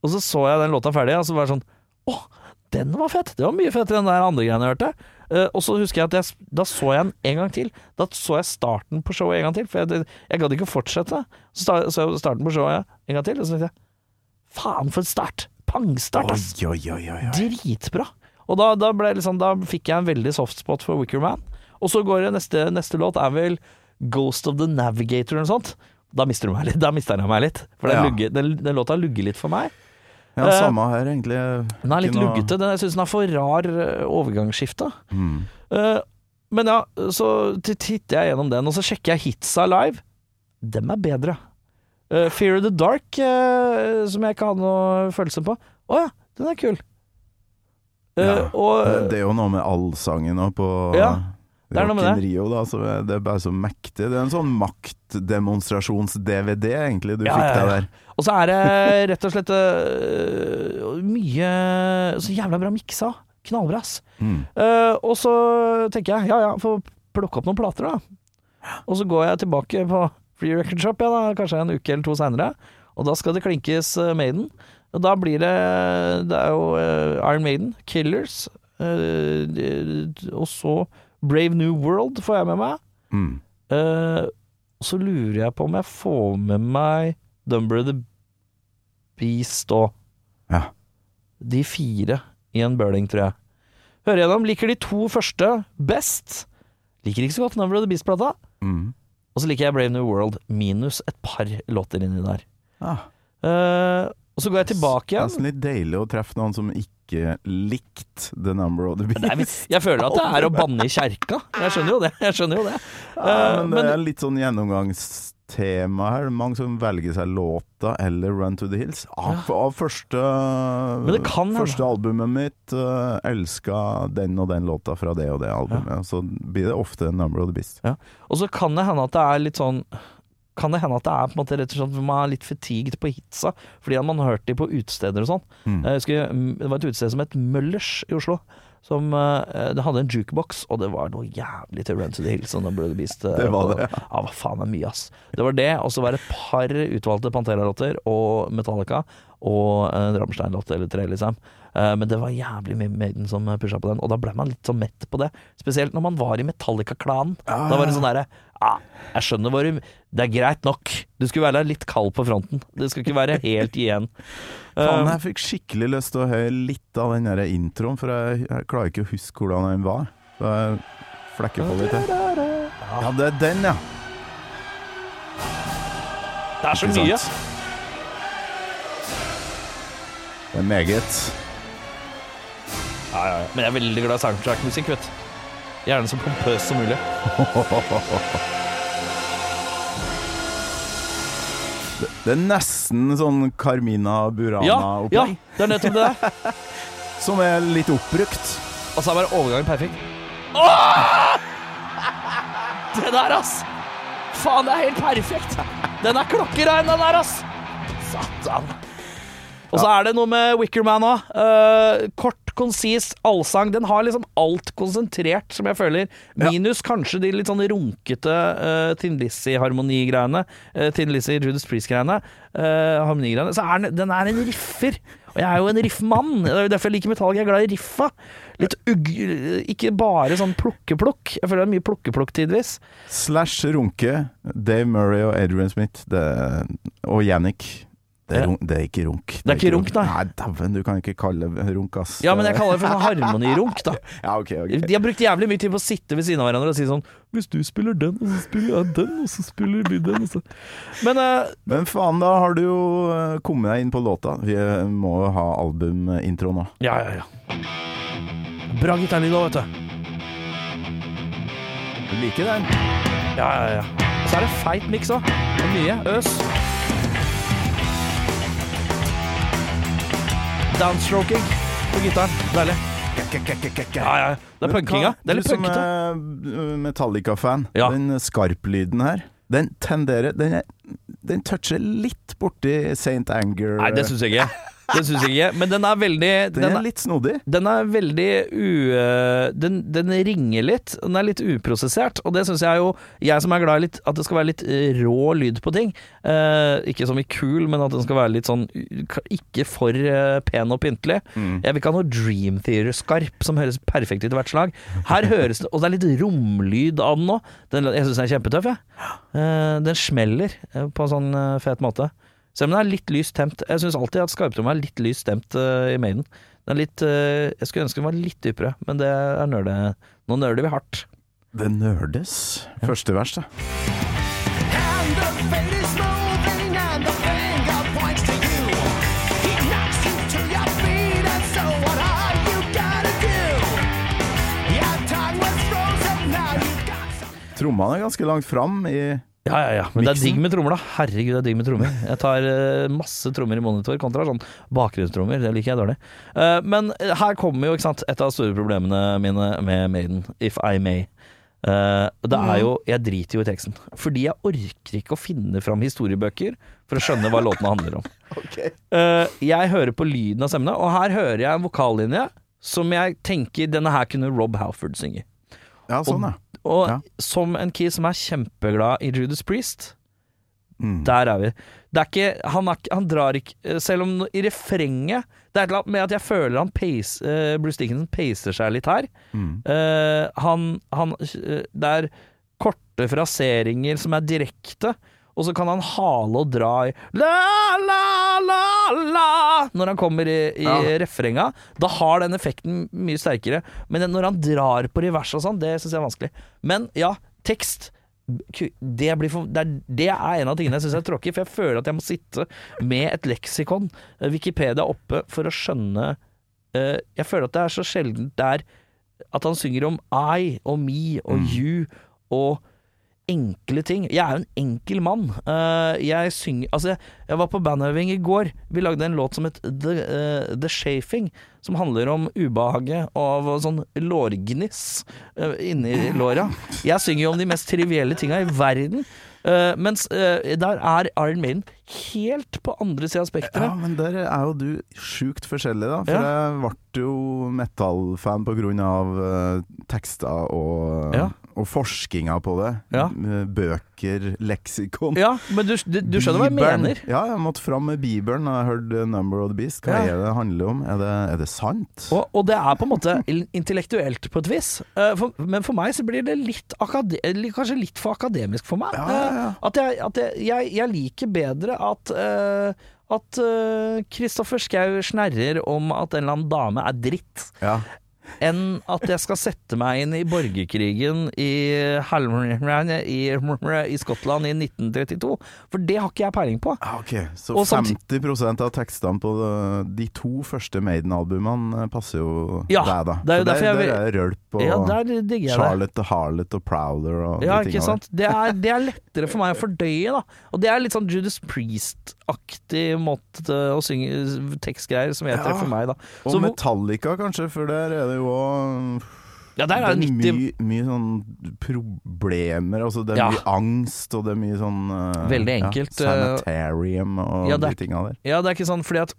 [SPEAKER 3] Og så så jeg den låta ferdig, og så var det sånn Å, den var fett! Det var mye fettere enn den andre greiene jeg hørte. Eh, og så husker jeg at jeg, da så jeg den en gang til. Da så jeg starten på showet en gang til, for jeg, jeg gadd ikke fortsette. Så så jeg starten på showet en gang til, og så tenkte jeg Faen, for en start! Pangstart, ass!
[SPEAKER 2] Oi, oi, oi.
[SPEAKER 3] Dritbra. Og da, da, liksom, da fikk jeg en veldig softspot for Wicker Man. Og så går det neste, neste låt er vel Ghost of the Navigator eller noe sånt. Da mister du meg litt. Da mister jeg meg litt. For den,
[SPEAKER 2] Ja.
[SPEAKER 3] lugger, den, den låta lugger litt for meg.
[SPEAKER 2] Ja,
[SPEAKER 3] Eh,
[SPEAKER 2] samme her, egentlig.
[SPEAKER 3] Den er litt luggete. Den, jeg syns den er for rar eh, overgangsskifte.
[SPEAKER 2] Mm.
[SPEAKER 3] Eh, men ja, så titter jeg gjennom den, og så sjekker jeg hitsa live. Dem er bedre. Fear of the Dark, som jeg ikke hadde noe følelse på. Å ja, den er kul.
[SPEAKER 2] Ja.
[SPEAKER 3] og
[SPEAKER 2] Det, er jo noe med allsangen og på
[SPEAKER 3] Ja, det er noe
[SPEAKER 2] Rock
[SPEAKER 3] med
[SPEAKER 2] in
[SPEAKER 3] det.
[SPEAKER 2] Rio, da, så det er bare så mektig. Det er en sånn maktdemonstrasjons-DVD, egentlig, du
[SPEAKER 3] Ja,
[SPEAKER 2] fikk deg
[SPEAKER 3] ja.
[SPEAKER 2] der.
[SPEAKER 3] Og så er det rett og slett uh, mye Så jævla bra miksa. Knallbra, ass.
[SPEAKER 2] Mm.
[SPEAKER 3] Uh, og så tenker jeg ja ja, få plukke opp noen plater, da. Og så går jeg tilbake på Free Record Shop, ja, da, kanskje en uke eller to seinere. Og da skal det klinkes uh, Maiden. Og da blir det Det er jo Iron Maiden, Killers, og så Brave New World får jeg med meg.
[SPEAKER 2] Mm.
[SPEAKER 3] Uh, så lurer jeg på om jeg får med meg Dumber the Beast og
[SPEAKER 2] Ja.
[SPEAKER 3] de fire i en burning, tror jeg. Hører gjennom. Liker de to første best. Liker ikke så godt Number the Beast-plata.
[SPEAKER 2] Mm.
[SPEAKER 3] Og så liker jeg Brave New World, minus et par låter inni der.
[SPEAKER 2] Ah,
[SPEAKER 3] Uh, og så går jeg tilbake igjen.
[SPEAKER 2] det er nesten litt deilig å treffe noen som ikke likte The Number of the Beast.
[SPEAKER 3] Jeg føler at det er å banne i kjerka. Jeg skjønner jo det. Jeg skjønner jo det.
[SPEAKER 2] Ja,
[SPEAKER 3] Eh,
[SPEAKER 2] men det er litt sånn gjennomgangstema her. Mange som velger seg låta eller Run to the Hills. Av, av første,
[SPEAKER 3] Men det kan
[SPEAKER 2] første albumet mitt uh, elska den og den låta fra det og det albumet. Så blir det ofte Number of the Beast.
[SPEAKER 3] Og så kan det hende at det er litt sånn kan det hende at det er på en måte rett og slett man er litt fatigued på hitsa, fordi man har hørt de på utesteder og sånn.
[SPEAKER 2] Mm.
[SPEAKER 3] Mm, Det var et utested som het Møllers i Oslo. Som, eh, det hadde en jukebox, og det var noe jævlig til Run to the Hills og Blood Beast. eh,
[SPEAKER 2] Det var det,
[SPEAKER 3] Ja, hva faen er mye, ass. Det var det, og så var det et par utvalgte Pantera-låter og Metallica og en Rammstein-låt eller tre, liksom. Eh, Men det var jævlig mye Maiden som pusha på den, og da ble man litt sånn mett på det. Spesielt når man var i Metallica-klanen.
[SPEAKER 2] Ja,
[SPEAKER 3] Da var det sånn derre ah, Jeg skjønner hva du Det er greit nok. Du skulle være litt kald på fronten. Det skal ikke være helt igjen.
[SPEAKER 2] Faen,
[SPEAKER 3] Eh,
[SPEAKER 2] jeg fikk skikkelig lyst til å høre litt av den der introen, for jeg, jeg klarer ikke å huske hvordan den var. Så jeg flekker på litt her. Ja, det er den, ja.
[SPEAKER 3] det er så mye.
[SPEAKER 2] Det er meget.
[SPEAKER 3] Ja, ja, ja. Men jeg er veldig glad i soundtrack-musikk, vet du. Gjerne så pompøst som mulig.
[SPEAKER 2] Det er nesten sånn Carmina
[SPEAKER 3] Burana Ja,
[SPEAKER 2] ja,
[SPEAKER 3] det er nettopp det der.
[SPEAKER 2] som er litt oppbrukt.
[SPEAKER 3] Og så er bare overgangen perfekt. Åh! Det der, ass! faen, det er helt perfekt! Den er klokkerein, den der, ass! Satan. Og så er det noe med Wickerman òg. kort, konsis, allsang. Den har liksom alt konsentrert, som jeg føler. Minus kanskje de litt sånn runkete uh, Tin Lizzie-harmonigreiene. Uh, Tin Lizzie, Judas Priest-greiene. Uh, harmonigreiene. Så er den, den er en riffer. Og jeg er jo en riffmann. Det er jo derfor jeg liker metall. Jeg er glad i riffa. Litt ugg... Ikke bare sånn plukkeplukk. Jeg føler det er mye plukkeplukk tidvis.
[SPEAKER 2] Slash runke, Dave Murray og Adrian Smith det, og Yannick. Det er, runk, det er ikke runk.
[SPEAKER 3] Det er ikke runk, nei.
[SPEAKER 2] Nei, dæven, du kan ikke kalle det runk, ass.
[SPEAKER 3] Ja, men jeg kaller det for sånn harmonirunk, da.
[SPEAKER 2] Ja, ok, ok.
[SPEAKER 3] De har brukt jævlig mye tid på å sitte ved siden av hverandre og si sånn Hvis du spiller den, og så spiller jeg den, og så spiller vi den, og så Men uh,
[SPEAKER 2] Men faen, da har du jo eh, kommet deg inn på låta. Vi eh, må jo ha albumintro nå.
[SPEAKER 3] Ja, ja, ja. Bra gitarlyd òg, vet du.
[SPEAKER 2] Du liker den?
[SPEAKER 3] Ja, ja, ja. Og så er det feit miks òg. Det mye øs. Downstroking på gitaren. Deilig. Ja, ja. Det er punkinga. Det er litt
[SPEAKER 2] Du som er Metallica-fan,
[SPEAKER 3] Ja.
[SPEAKER 2] den skarplyden her, den tenderer Den, er, den toucher litt borti St. Anger.
[SPEAKER 3] Nei, det syns jeg ikke. Det syns jeg ikke. Men den er veldig
[SPEAKER 2] den
[SPEAKER 3] den
[SPEAKER 2] er litt snodig.
[SPEAKER 3] den er veldig u... Den, den ringer litt. Den er litt uprosessert, og det syns jeg jo Jeg som er glad i litt, at det skal være litt eh, rå lyd på ting. Eh, ikke som i kul, men at den skal være litt sånn Ikke for eh, pen og pyntelig.
[SPEAKER 2] Mm.
[SPEAKER 3] Jeg vil ikke ha noe Dream Theater-skarp som høres perfekt ut i hvert slag. Her høres det Og det er litt romlyd av den nå. Jeg syns den er kjempetøff, jeg. Eh, den smeller eh, på en sånn eh, fet måte. Selv om den er litt lyst stemt. Jeg syns alltid at skarptrommet er litt lyst stemt uh, i Maiden. Den er litt uh, Jeg skulle ønske den var litt dypere, men det er nerde... Nå nerder vi hardt.
[SPEAKER 2] Det nerdes. Første vers, da. Trommene er ganske langt fram i
[SPEAKER 3] Ja, ja, ja. Men det er digg med trommer, da. Herregud, det er digg med trommer. Jeg tar uh, masse trommer i monitor kontra sånn bakgrunnstrommer. Det liker jeg dårlig. Uh, men eh, her kommer jo ikke sant, et av de store problemene mine med Maiden, If I May. Uh, det er jo Jeg driter jo i teksten. Fordi jeg orker ikke å finne fram historiebøker for å skjønne hva låtene handler om. Eh, jeg hører på lyden av stemmene, og her hører jeg en vokallinje som jeg tenker denne her kunne Rob Halford synge.
[SPEAKER 2] Ja, sånn, ja.
[SPEAKER 3] Og
[SPEAKER 2] Ja.
[SPEAKER 3] som en kid som er kjempeglad i Judas Priest,
[SPEAKER 2] Mm.
[SPEAKER 3] der er vi. Det er ikke, han, er, han drar ikke Selv om i refrenget Det er et eller annet med at jeg føler han pace, uh, Bruce Dickinson pacer seg litt her.
[SPEAKER 2] Mm.
[SPEAKER 3] Uh, han, han eh, Det er korte fraseringer som er direkte, og så kan han hale og dra i la, la, la, la når han kommer i, i
[SPEAKER 2] Ja.
[SPEAKER 3] refrenga. Da har den effekten mye sterkere. Men når han drar på revers og sånn, det syns jeg er vanskelig. Men ja, tekst det, blir for, det, er, det er en av tingene jeg syns er tråkig, for jeg føler at jeg må sitte med et leksikon, eh, Wikipedia oppe, for å skjønne uh, Jeg føler at det er så sjeldent der at han synger om I og me og you og enkle ting. Jeg er jo en enkel mann. Eh, jeg synger Altså, jeg, jeg var på bandøving i går. Vi lagde en låt som het The, uh, The Shafing, som handler om ubehaget av sånn lårgniss uh, inni låra. Jeg synger jo om de mest trivielle tinga i verden. Uh, mens uh, der er Iron Maiden helt på andre sida av
[SPEAKER 2] Ja, men der er jo du sjukt forskjellig, da. For
[SPEAKER 3] Ja.
[SPEAKER 2] jeg ble jo metallfan på grunn av uh, tekster og,
[SPEAKER 3] Ja.
[SPEAKER 2] Og forskninga på det.
[SPEAKER 3] Ja.
[SPEAKER 2] Eh, Bøker, leksikon.
[SPEAKER 3] Ja, men du, du, du skjønner hva jeg mener?
[SPEAKER 2] Ja, jeg måtte fram med Bibelen og jeg hørte 'Number of the Beast'. Hva
[SPEAKER 3] Ja.
[SPEAKER 2] er det det handler om? Er det, er det sant?
[SPEAKER 3] Og, og det er på en måte intellektuelt på et vis. Eh, for, men for meg så blir det litt akade kanskje litt for akademisk for meg.
[SPEAKER 2] Ja, ja.
[SPEAKER 3] Eh, At, jeg, at jeg, jeg, jeg liker bedre at uh, at Kristoffer Schou snerrer om at en eller annen dame er dritt,
[SPEAKER 2] Ja.
[SPEAKER 3] Enn at jeg skal sette meg inn i borgerkrigen i, i, i Skottland i 1932. For det har ikke jeg peiling på.
[SPEAKER 2] Ah, ok, Så
[SPEAKER 3] Og
[SPEAKER 2] 50% av tekstene på de, de to første Maiden-albumene passer jo
[SPEAKER 3] Ja,
[SPEAKER 2] deg, da.
[SPEAKER 3] det er jo
[SPEAKER 2] For
[SPEAKER 3] derfor jeg
[SPEAKER 2] der, er Rølp og
[SPEAKER 3] Ja.
[SPEAKER 2] Charlotte og Harlot og Prowler og
[SPEAKER 3] Ja,
[SPEAKER 2] de
[SPEAKER 3] ikke sant. Det er, det er lettere for meg å fordøye, da. Og det er litt sånn Judas Priest-aktig måte å synge tekstgreier som jeg
[SPEAKER 2] Ja.
[SPEAKER 3] treffer meg, da. Så og
[SPEAKER 2] Metallica, kanskje, for der er det jo òg
[SPEAKER 3] Ja, det er det 90
[SPEAKER 2] mye, mye sånn problemer. Altså det er
[SPEAKER 3] Ja.
[SPEAKER 2] mye angst, og det er mye sånn uh,
[SPEAKER 3] Veldig enkelt,
[SPEAKER 2] Ja,
[SPEAKER 3] eh,
[SPEAKER 2] sanitarium og
[SPEAKER 3] ja, er-
[SPEAKER 2] de tinga der.
[SPEAKER 3] Ja, det er ikke sånn fordi at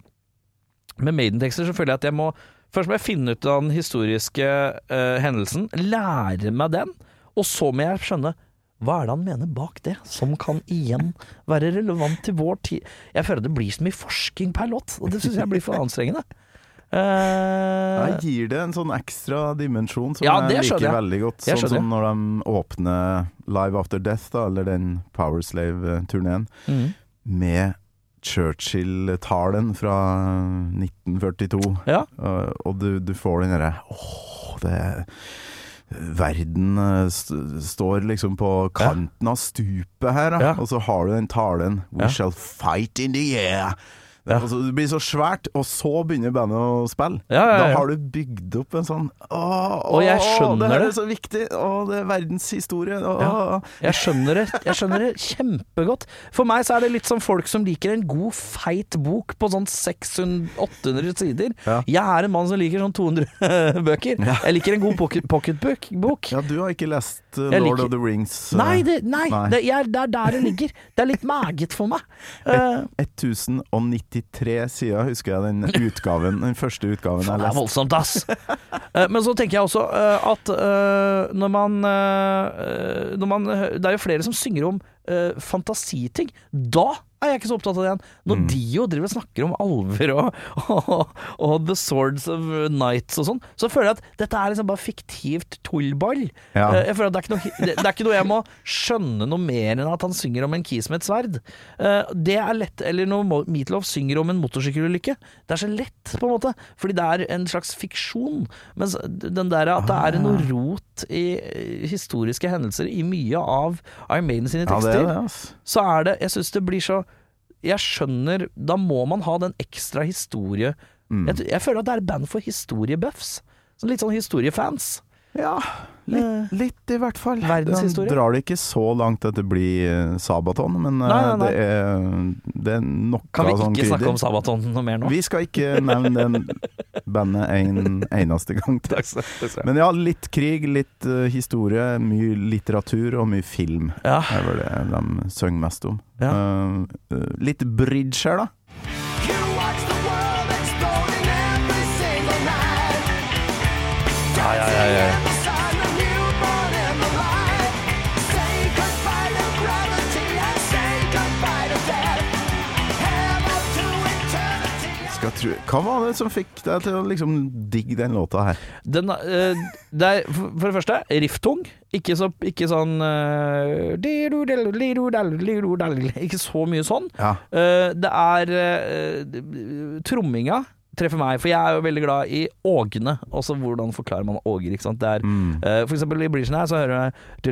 [SPEAKER 3] med Maiden-tekster så føler jeg at jeg må Først må jeg finne ut av den historiske uh, hendelsen, lære meg den, og så må jeg skjønne hva er det han mener bak det, som kan igjen være relevant til vår tid? Jeg føler det blir så mye forskning per låt, og det syns jeg blir for anstrengende. Eh,
[SPEAKER 2] Jeg gir det en sånn ekstra dimensjon som
[SPEAKER 3] Ja,
[SPEAKER 2] jeg liker
[SPEAKER 3] jeg.
[SPEAKER 2] veldig godt. Sånn som når de åpner Live After Death, da, eller den Powerslave-turneen,
[SPEAKER 3] mm.
[SPEAKER 2] med Churchill-talen fra 1942.
[SPEAKER 3] Ja.
[SPEAKER 2] Uh, og du, du får den derre Åh, det Verden uh, st står liksom på kanten av stupet her, da.
[SPEAKER 3] Ja.
[SPEAKER 2] og så har du den talen We
[SPEAKER 3] Ja.
[SPEAKER 2] shall fight in the air.
[SPEAKER 3] Ja.
[SPEAKER 2] Altså, det blir så svært, og så begynner bandet å spille.
[SPEAKER 3] Ja, ja,
[SPEAKER 2] da har du bygd opp en sånn Å,
[SPEAKER 3] å jeg skjønner
[SPEAKER 2] det her
[SPEAKER 3] det.
[SPEAKER 2] er så viktig! Å, det er verdenshistorie!
[SPEAKER 3] Jeg skjønner det. Jeg skjønner det kjempegodt. For meg så er det litt som folk som liker en god, feit bok på sånn 600-800 sider. Jeg er en mann som liker sånn 200 bøker. Jeg liker en god pocket, pocketbook. Bok.
[SPEAKER 2] Ja, du har ikke lest uh, Lord of the Rings? Uh,
[SPEAKER 3] nei, det, nei,
[SPEAKER 2] nei.
[SPEAKER 3] Det, jeg, det, er der det ligger. Det er litt meget for meg. Uh, eh.
[SPEAKER 2] 1090 93 sider, husker jeg den utgaven Den første utgaven jeg leste.
[SPEAKER 3] Det er voldsomt, ass! Eh, men så tenker jeg også eh, at eh, når man, når man Det er jo flere som synger om fantasiting. Da er jeg ikke så opptatt av det igjen. Når
[SPEAKER 2] Mm.
[SPEAKER 3] Dio driver og snakker om alver og, og, og The Swords of Nights og sånn, så føler jeg at dette er liksom bare fiktivt tullball.
[SPEAKER 2] Ja.
[SPEAKER 3] Eh, Jeg føler at det er, ikke noe, det, det er ikke noe jeg må skjønne noe mer enn at han synger om en kis med et sverd. Eh, Det er lett, eller når Meatloaf synger om en motorsykkelulykke. Det er så lett, på en måte, fordi det er en slags fiksjon. Mens den der at det er noe rot i historiske hendelser i mye av Iron Maiden sine
[SPEAKER 2] Ja, det
[SPEAKER 3] tekster,
[SPEAKER 2] er det, altså.
[SPEAKER 3] så er det Jeg syns det blir så Jeg skjønner Da må man ha den ekstra historie
[SPEAKER 2] Mm.
[SPEAKER 3] jeg, jeg føler at det er band for historiebuffs. Sånn litt sånn historiefans.
[SPEAKER 2] Ja, litt, litt i hvert fall.
[SPEAKER 3] Verdenshistorie.
[SPEAKER 2] De drar det ikke så langt at det blir eh, Sabaton, men eh,
[SPEAKER 3] Nei, nei, nei.
[SPEAKER 2] Det, er, det er
[SPEAKER 3] Kan vi
[SPEAKER 2] av sånn
[SPEAKER 3] ikke snakke om Sabaton noe mer nå?
[SPEAKER 2] Vi skal ikke nevne den bandet en eneste gang.
[SPEAKER 3] Takk skal du.
[SPEAKER 2] Men ja, litt krig, litt eh, historie, mye litteratur og mye film.
[SPEAKER 3] Ja.
[SPEAKER 2] Det er vel det de synger mest om.
[SPEAKER 3] Ja.
[SPEAKER 2] Eh, eh, litt bridge her, da.
[SPEAKER 3] Ja, ja, ja, ja.
[SPEAKER 5] Eternity.
[SPEAKER 2] Skal tro, hva var det som fikk deg til å liksom digge den låta her?
[SPEAKER 3] Den, uh, det er for det første rifftung. Ikke, så, ikke sånn liru-del, Ikke så mye sånn.
[SPEAKER 2] Ja.
[SPEAKER 3] Uh, det er tromminga treffer meg, for jeg er jo veldig glad i ågene. Også hvordan forklarer man åger, ikke sant. Det er,
[SPEAKER 2] Mm.
[SPEAKER 3] uh, for eksempel i bridgen her så hører du.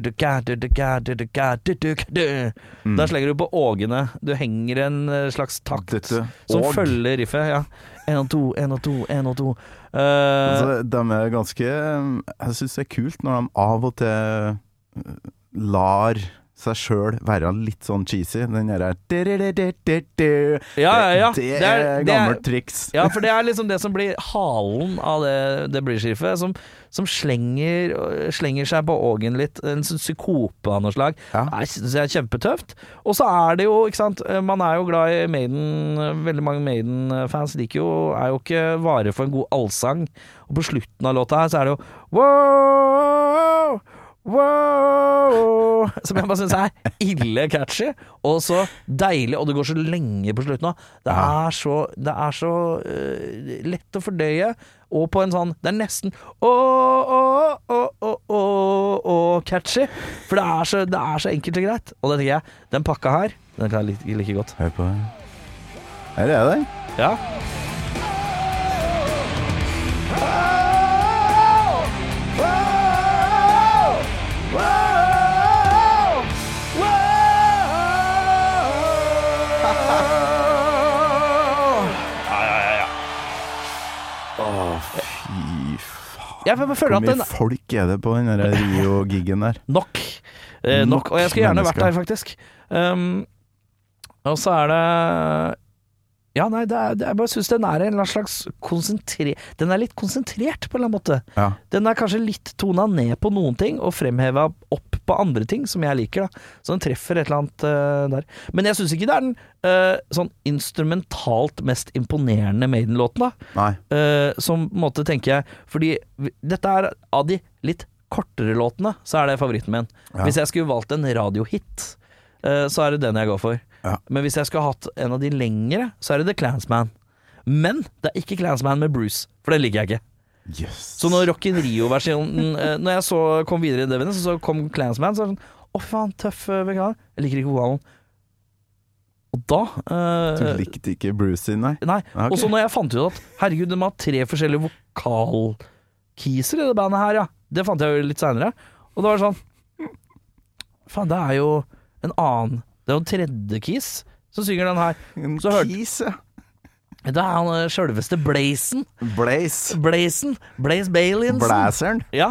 [SPEAKER 3] Da slenger du på ågene. Du henger en eh, slags takt
[SPEAKER 2] Dette-
[SPEAKER 3] som følger riffet. Ja. En og to, en og to, en og to. Eh,
[SPEAKER 2] Altså, de er ganske Jeg syns det er kult når de av og til lar seg sjøl være litt sånn cheesy. Den derre
[SPEAKER 3] Ja, ja, ja.
[SPEAKER 2] Det,
[SPEAKER 3] Det
[SPEAKER 2] er gammelt triks.
[SPEAKER 3] Ja, for det er liksom det som blir halen av det, det bridge-riffet, som, som slenger, slenger seg på ågen litt. En psykope av noe slag.
[SPEAKER 2] Ja.
[SPEAKER 3] Jeg synes det er kjempetøft. Og så er det jo, ikke sant, man er jo glad i Maiden, veldig mange Maiden-fans liker jo, er jo ikke vare for en god allsang. Og på slutten av låta her så er det jo wow, wow, som jeg bare syns er ille catchy, og så deilig, og det går så lenge på slutten òg. Det er så, det er så uh, lett å fordøye, og på en sånn Det er nesten åh, åh, åh, åh, åh, åh, catchy. For det er, så, det er så enkelt og greit. Og det tenker jeg, den pakka her, den kan jeg like, like godt.
[SPEAKER 2] Hør på det. Her er det.
[SPEAKER 3] Ja. Jeg føler
[SPEAKER 2] Hvor
[SPEAKER 3] at
[SPEAKER 2] mye
[SPEAKER 3] den
[SPEAKER 2] folk er det på den Rio-gigen der?
[SPEAKER 3] Nok. Eh. Nok Og jeg skulle gjerne vært der, faktisk. Um, og så er det Ja, nei, det er, det, jeg bare syns den er en slags konsentrert Den er litt konsentrert, på en eller annen måte.
[SPEAKER 2] Ja.
[SPEAKER 3] Den er kanskje litt tona ned på noen ting, og fremheva opp på andre ting, som jeg liker. da Så den treffer et eller annet uh, der. Men jeg syns ikke det er den uh, sånn instrumentalt mest imponerende Maiden-låten, da.
[SPEAKER 2] Nei.
[SPEAKER 3] Uh, som på en måte tenker jeg Fordi dette er av de litt kortere låtene, så er det favoritten min.
[SPEAKER 2] Ja.
[SPEAKER 3] Hvis jeg skulle valgt en radiohit, så er det den jeg går for.
[SPEAKER 2] Ja.
[SPEAKER 3] Men hvis jeg skulle hatt en av de lengre, så er det The Clansman. Men det er ikke Clansman med Bruce, for det liker jeg ikke.
[SPEAKER 2] Yes.
[SPEAKER 3] Så når Rock in Rio-versjonen eh, Når jeg så kom videre i DVD-en, så, kom Clansman, så sånn Å, faen, tøff eh, veganer. Jeg liker ikke vokalen. Og da
[SPEAKER 2] Du
[SPEAKER 3] eh,
[SPEAKER 2] likte ikke Bruce sin, nei?
[SPEAKER 3] Nei.
[SPEAKER 2] Okay.
[SPEAKER 3] Og så når jeg fant ut at herregud, de har tre forskjellige vokalkiser i det bandet her, ja. Det fant jeg jo litt seinere. Og da var det sånn Faen, det er jo en annen Det er jo tredje kis som synger den her. Så hørte-
[SPEAKER 2] Keys, ja.
[SPEAKER 3] Det er han eh, sjølveste Blazen.
[SPEAKER 2] Blaze.
[SPEAKER 3] Blazen. Blaze Bailinson.
[SPEAKER 2] Blazeren.
[SPEAKER 3] Ja.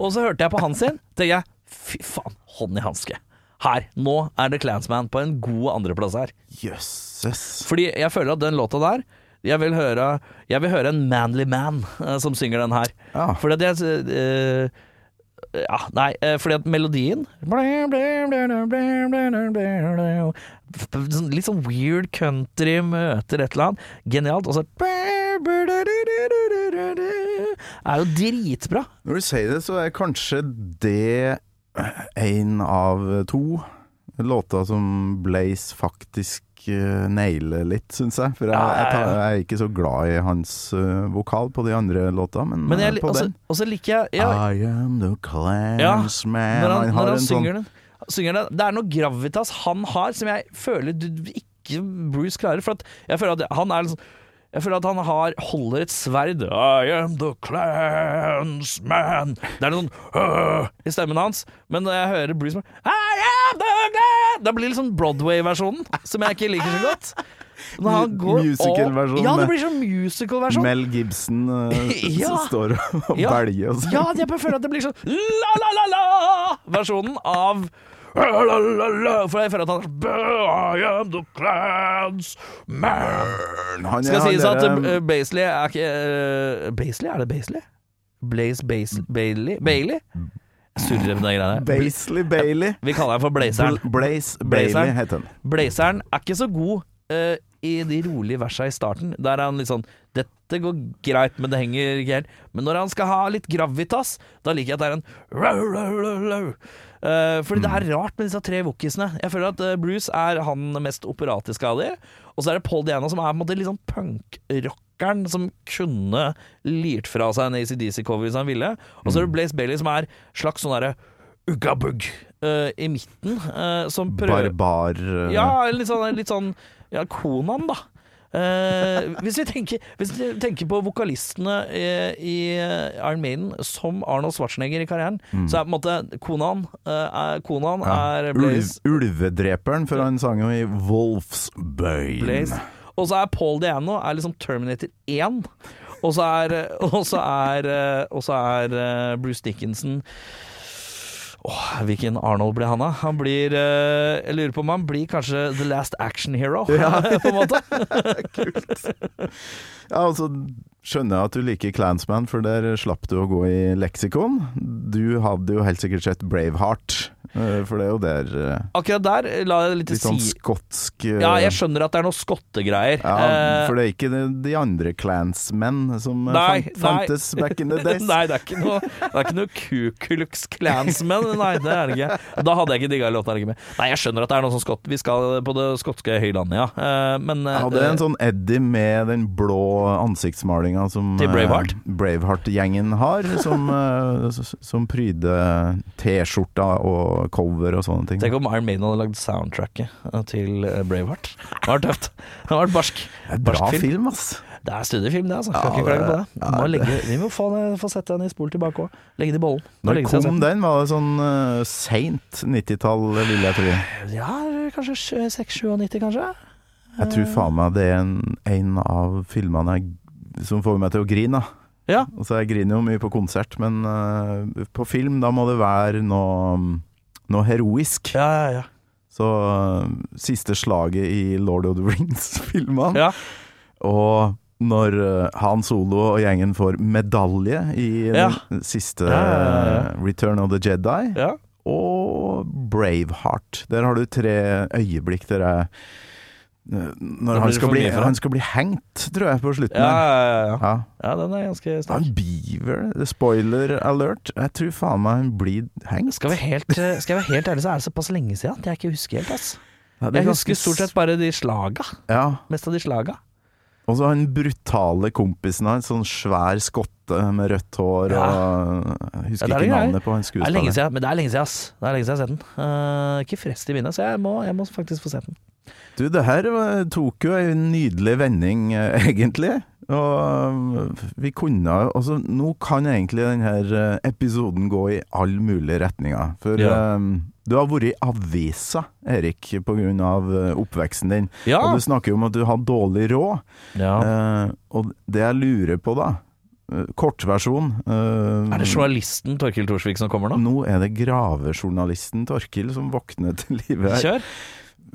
[SPEAKER 3] Og så hørte jeg på han sin. Tenkte jeg fy faen, hånd i hanske. Her. Nå er det Clansman på en god andreplass her.
[SPEAKER 2] Jøsses.
[SPEAKER 3] Fordi jeg føler at den låta der Jeg vil høre, jeg vil høre en manly man eh, som synger den her.
[SPEAKER 2] Ja.
[SPEAKER 3] Fordi at jeg eh, Ja, nei, eh, fordi at melodien Sånn Litt sånn weird country møter et eller annet. Genialt. Og så Er jo dritbra.
[SPEAKER 2] Når du sier det, så er kanskje det en av to låter som Blaze faktisk eh, nailer litt, syns jeg. For jeg,
[SPEAKER 3] Ja, ja,
[SPEAKER 2] jeg, tar, jeg er ikke så glad i hans uh, vokal på de andre låta, men,
[SPEAKER 3] Men
[SPEAKER 2] eh,
[SPEAKER 3] jeg,
[SPEAKER 2] på
[SPEAKER 3] også,
[SPEAKER 2] den
[SPEAKER 3] og så liker jeg ja,
[SPEAKER 2] I am the clansman.
[SPEAKER 3] Når han,
[SPEAKER 2] han
[SPEAKER 3] når han
[SPEAKER 2] en
[SPEAKER 3] synger,
[SPEAKER 2] sånn
[SPEAKER 3] den, synger den Det er noe gravitas han har som jeg føler du, ikke Bruce klarer. For at jeg føler at han er liksom jeg føler at han har, holder et sverd. I am the clansman. Det er noe sånn øh, i stemmen hans. Men når jeg hører Bruce I am the clans Da blir det sånn Broadway-versjonen, som jeg ikke liker så godt. Når han går-
[SPEAKER 2] Musical-versjonen
[SPEAKER 3] Ja, det blir sånn musical-versjon.
[SPEAKER 2] Mel Gibson uh,
[SPEAKER 3] Ja.
[SPEAKER 2] står og
[SPEAKER 3] Ja.
[SPEAKER 2] belger og sånn.
[SPEAKER 3] Ja, jeg bare føler at det blir sånn la-la-la-la-versjonen av For jeg føler at han I am the clans man
[SPEAKER 2] Han
[SPEAKER 3] Skal sies at uh, Baisley er ikke uh, Baisley? Er det Baisley? Blaze Bais Bailey? Bailey? Surrer med de greiene der.
[SPEAKER 2] Baisley Bailey.
[SPEAKER 3] Vi kaller han for Blazeren.
[SPEAKER 2] Bl- Blaze Bailey heter han.
[SPEAKER 3] Blazeren er ikke så god uh, i de rolige versa i starten. Der er han litt sånn Dette går greit, men det henger ikke helt. Men når han skal ha litt gravitas, da liker jeg at det er en row, fordi fordi det er rart med disse tre wokisene. Jeg føler at uh, Bruce er han mest operatiske av de. Og så er det Paul Diana som er på en måte litt sånn punkrockeren som kunne lirt fra seg en ACDC-cover hvis han ville. Og så er det Blaze Bailey som er slags sånn derre uggabugg uh, i midten. Uh, som prøver
[SPEAKER 2] Barbar uh...
[SPEAKER 3] ja, litt sånn, litt sånn Ja, Konan, da. Eh, hvis, vi tenker, hvis vi tenker på vokalistene i, i Iron Maiden som Arnold Schwarzenegger i karrieren, så er på en måte konaen eh, er,
[SPEAKER 2] ja.
[SPEAKER 3] er
[SPEAKER 2] Ulv, Ulvedreperen, for han sang jo i Wolfsbane.
[SPEAKER 3] Blaze. Og så er Paul Diano er liksom Terminator 1. Og så er, er, er eh, Bruce Dickinson Åh, Hvilken Arnold blir han da? Han blir eh, Jeg lurer på om han blir kanskje The Last Action Hero, Ja. på en måte.
[SPEAKER 2] Ja, altså skjønner jeg at du liker Clansman, for der slapp du å gå i leksikon. Du hadde jo helt sikkert sett Braveheart, eh, for det er jo der eh,
[SPEAKER 3] Akkurat der la jeg litt
[SPEAKER 2] Litt sånn
[SPEAKER 3] si...
[SPEAKER 2] skotsk eh,
[SPEAKER 3] Ja, jeg skjønner at det er noe skottegreier.
[SPEAKER 2] ja,
[SPEAKER 3] Eh,
[SPEAKER 2] For det er ikke de, andre clansmenn som eh,
[SPEAKER 3] Nei,
[SPEAKER 2] fantes fantes back in the days.
[SPEAKER 3] Nei, det er ikke noe Det er ikke noe Ku Klux Klansmen. Nei, det er det ikke. Da hadde jeg ikke digga låta. Nei, jeg skjønner at det er noe sånn skott Vi skal på det skotske høylandet, ja. Eh, Men eh,
[SPEAKER 2] Jeg hadde en sånn Eddie med den blå ansiktsmalinga som
[SPEAKER 3] Til Braveheart?
[SPEAKER 2] eh, Braveheart-gjengen har, som, eh, som pryder T-skjorta og cover og sånne ting.
[SPEAKER 3] Tenk om Iron Maiden hadde lagd soundtracket eh, til eh, Braveheart. Det var tøft. Det var barsk.
[SPEAKER 2] Det er bra
[SPEAKER 3] film.
[SPEAKER 2] film, ass.
[SPEAKER 3] Det er studiefilm, det, altså. Skal
[SPEAKER 2] Ja,
[SPEAKER 3] ikke klage på det.
[SPEAKER 2] Ja,
[SPEAKER 3] Må legge, vi må få, få sette den i spol tilbake òg. Legge den i bollen. Det
[SPEAKER 2] Når kom
[SPEAKER 3] sett
[SPEAKER 2] den? Var det sånn uh, seint 90-tall, vil jeg tro.
[SPEAKER 3] den. Ja, kanskje 6-97, kanskje?
[SPEAKER 2] Jeg tror faen meg det er en, en av filmene som får meg til å grine.
[SPEAKER 3] Ja.
[SPEAKER 2] Altså, jeg griner jo mye på konsert, men uh, på film, da må det være noe, noe heroisk.
[SPEAKER 3] Ja, ja, ja.
[SPEAKER 2] Så eh, siste slaget i Lord of the Rings-filmene
[SPEAKER 3] Ja.
[SPEAKER 2] Og når eh, Han Solo og gjengen får medalje i
[SPEAKER 3] Ja.
[SPEAKER 2] den siste eh, Return of the Jedi,
[SPEAKER 3] Ja.
[SPEAKER 2] og Braveheart. Der har du tre øyeblikk der jeg Når han skal, bli, han skal bli hengt, tror jeg, på slutten.
[SPEAKER 3] Ja, ja, ja, ja. Den er ganske sterk.
[SPEAKER 2] Han Beaver, er spoiler alert. Jeg tror faen meg han blir hengt.
[SPEAKER 3] Skal, vi helt, eh, skal jeg være helt ærlig, så er det såpass lenge siden at jeg ikke husker helt. ass
[SPEAKER 2] Ja,
[SPEAKER 3] Jeg husker stort sett bare de slaga.
[SPEAKER 2] Ja.
[SPEAKER 3] Mest av de slaga.
[SPEAKER 2] Og så han brutale kompisen hans, sånn svær skotte med rødt hår
[SPEAKER 3] Ja.
[SPEAKER 2] og Jeg husker
[SPEAKER 3] Ja,
[SPEAKER 2] ikke navnet på han
[SPEAKER 3] Det er
[SPEAKER 2] skuespilleren.
[SPEAKER 3] men det er lenge siden, ass. Det er lenge siden jeg har sett den. Uh, ikke frest i minnet, så jeg må, jeg må faktisk få sett den.
[SPEAKER 2] Du, det her tok jo en nydelig vending, egentlig. Og eh, vi kunne Altså, nå kan egentlig denne episoden gå i alle mulige retninger. For
[SPEAKER 3] Ja.
[SPEAKER 2] um, du har vært i avisa, Erik, eh, oppveksten din.
[SPEAKER 3] Ja.
[SPEAKER 2] Og du snakker jo om at du har dårlig råd.
[SPEAKER 3] ja.
[SPEAKER 2] Uh, og det jeg lurer på, da Kortversjon. Uh,
[SPEAKER 3] Er det journalisten Torkil Thorsvik som kommer nå?
[SPEAKER 2] Nå er det gravejournalisten Torkil som våkner til live her.
[SPEAKER 3] Kjør.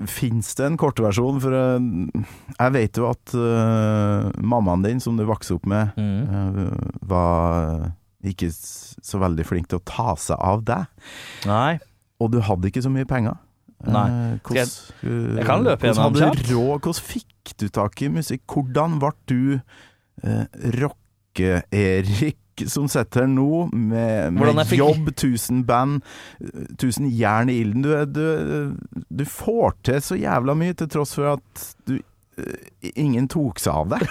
[SPEAKER 2] Fins det en kortversjon? For eh, jeg vet jo at uh, mammaen din, som du vokste opp med,
[SPEAKER 3] Mm.
[SPEAKER 2] uh, var ikke så veldig flink til å ta seg av deg.
[SPEAKER 3] Nei.
[SPEAKER 2] Og du hadde ikke så mye penger.
[SPEAKER 3] Nei. Jeg-
[SPEAKER 2] hvordan,
[SPEAKER 3] jeg kan løpe gjennom kjapt.
[SPEAKER 2] Hvordan fikk du tak i musikk? Hvordan ble du eh, rocke-Erik som setter nå, med, med jobb, 1000 band, tusen 1000 jern i ilden? Du, du, du får til så jævla mye, til tross for at du eh, ingen tok seg av det.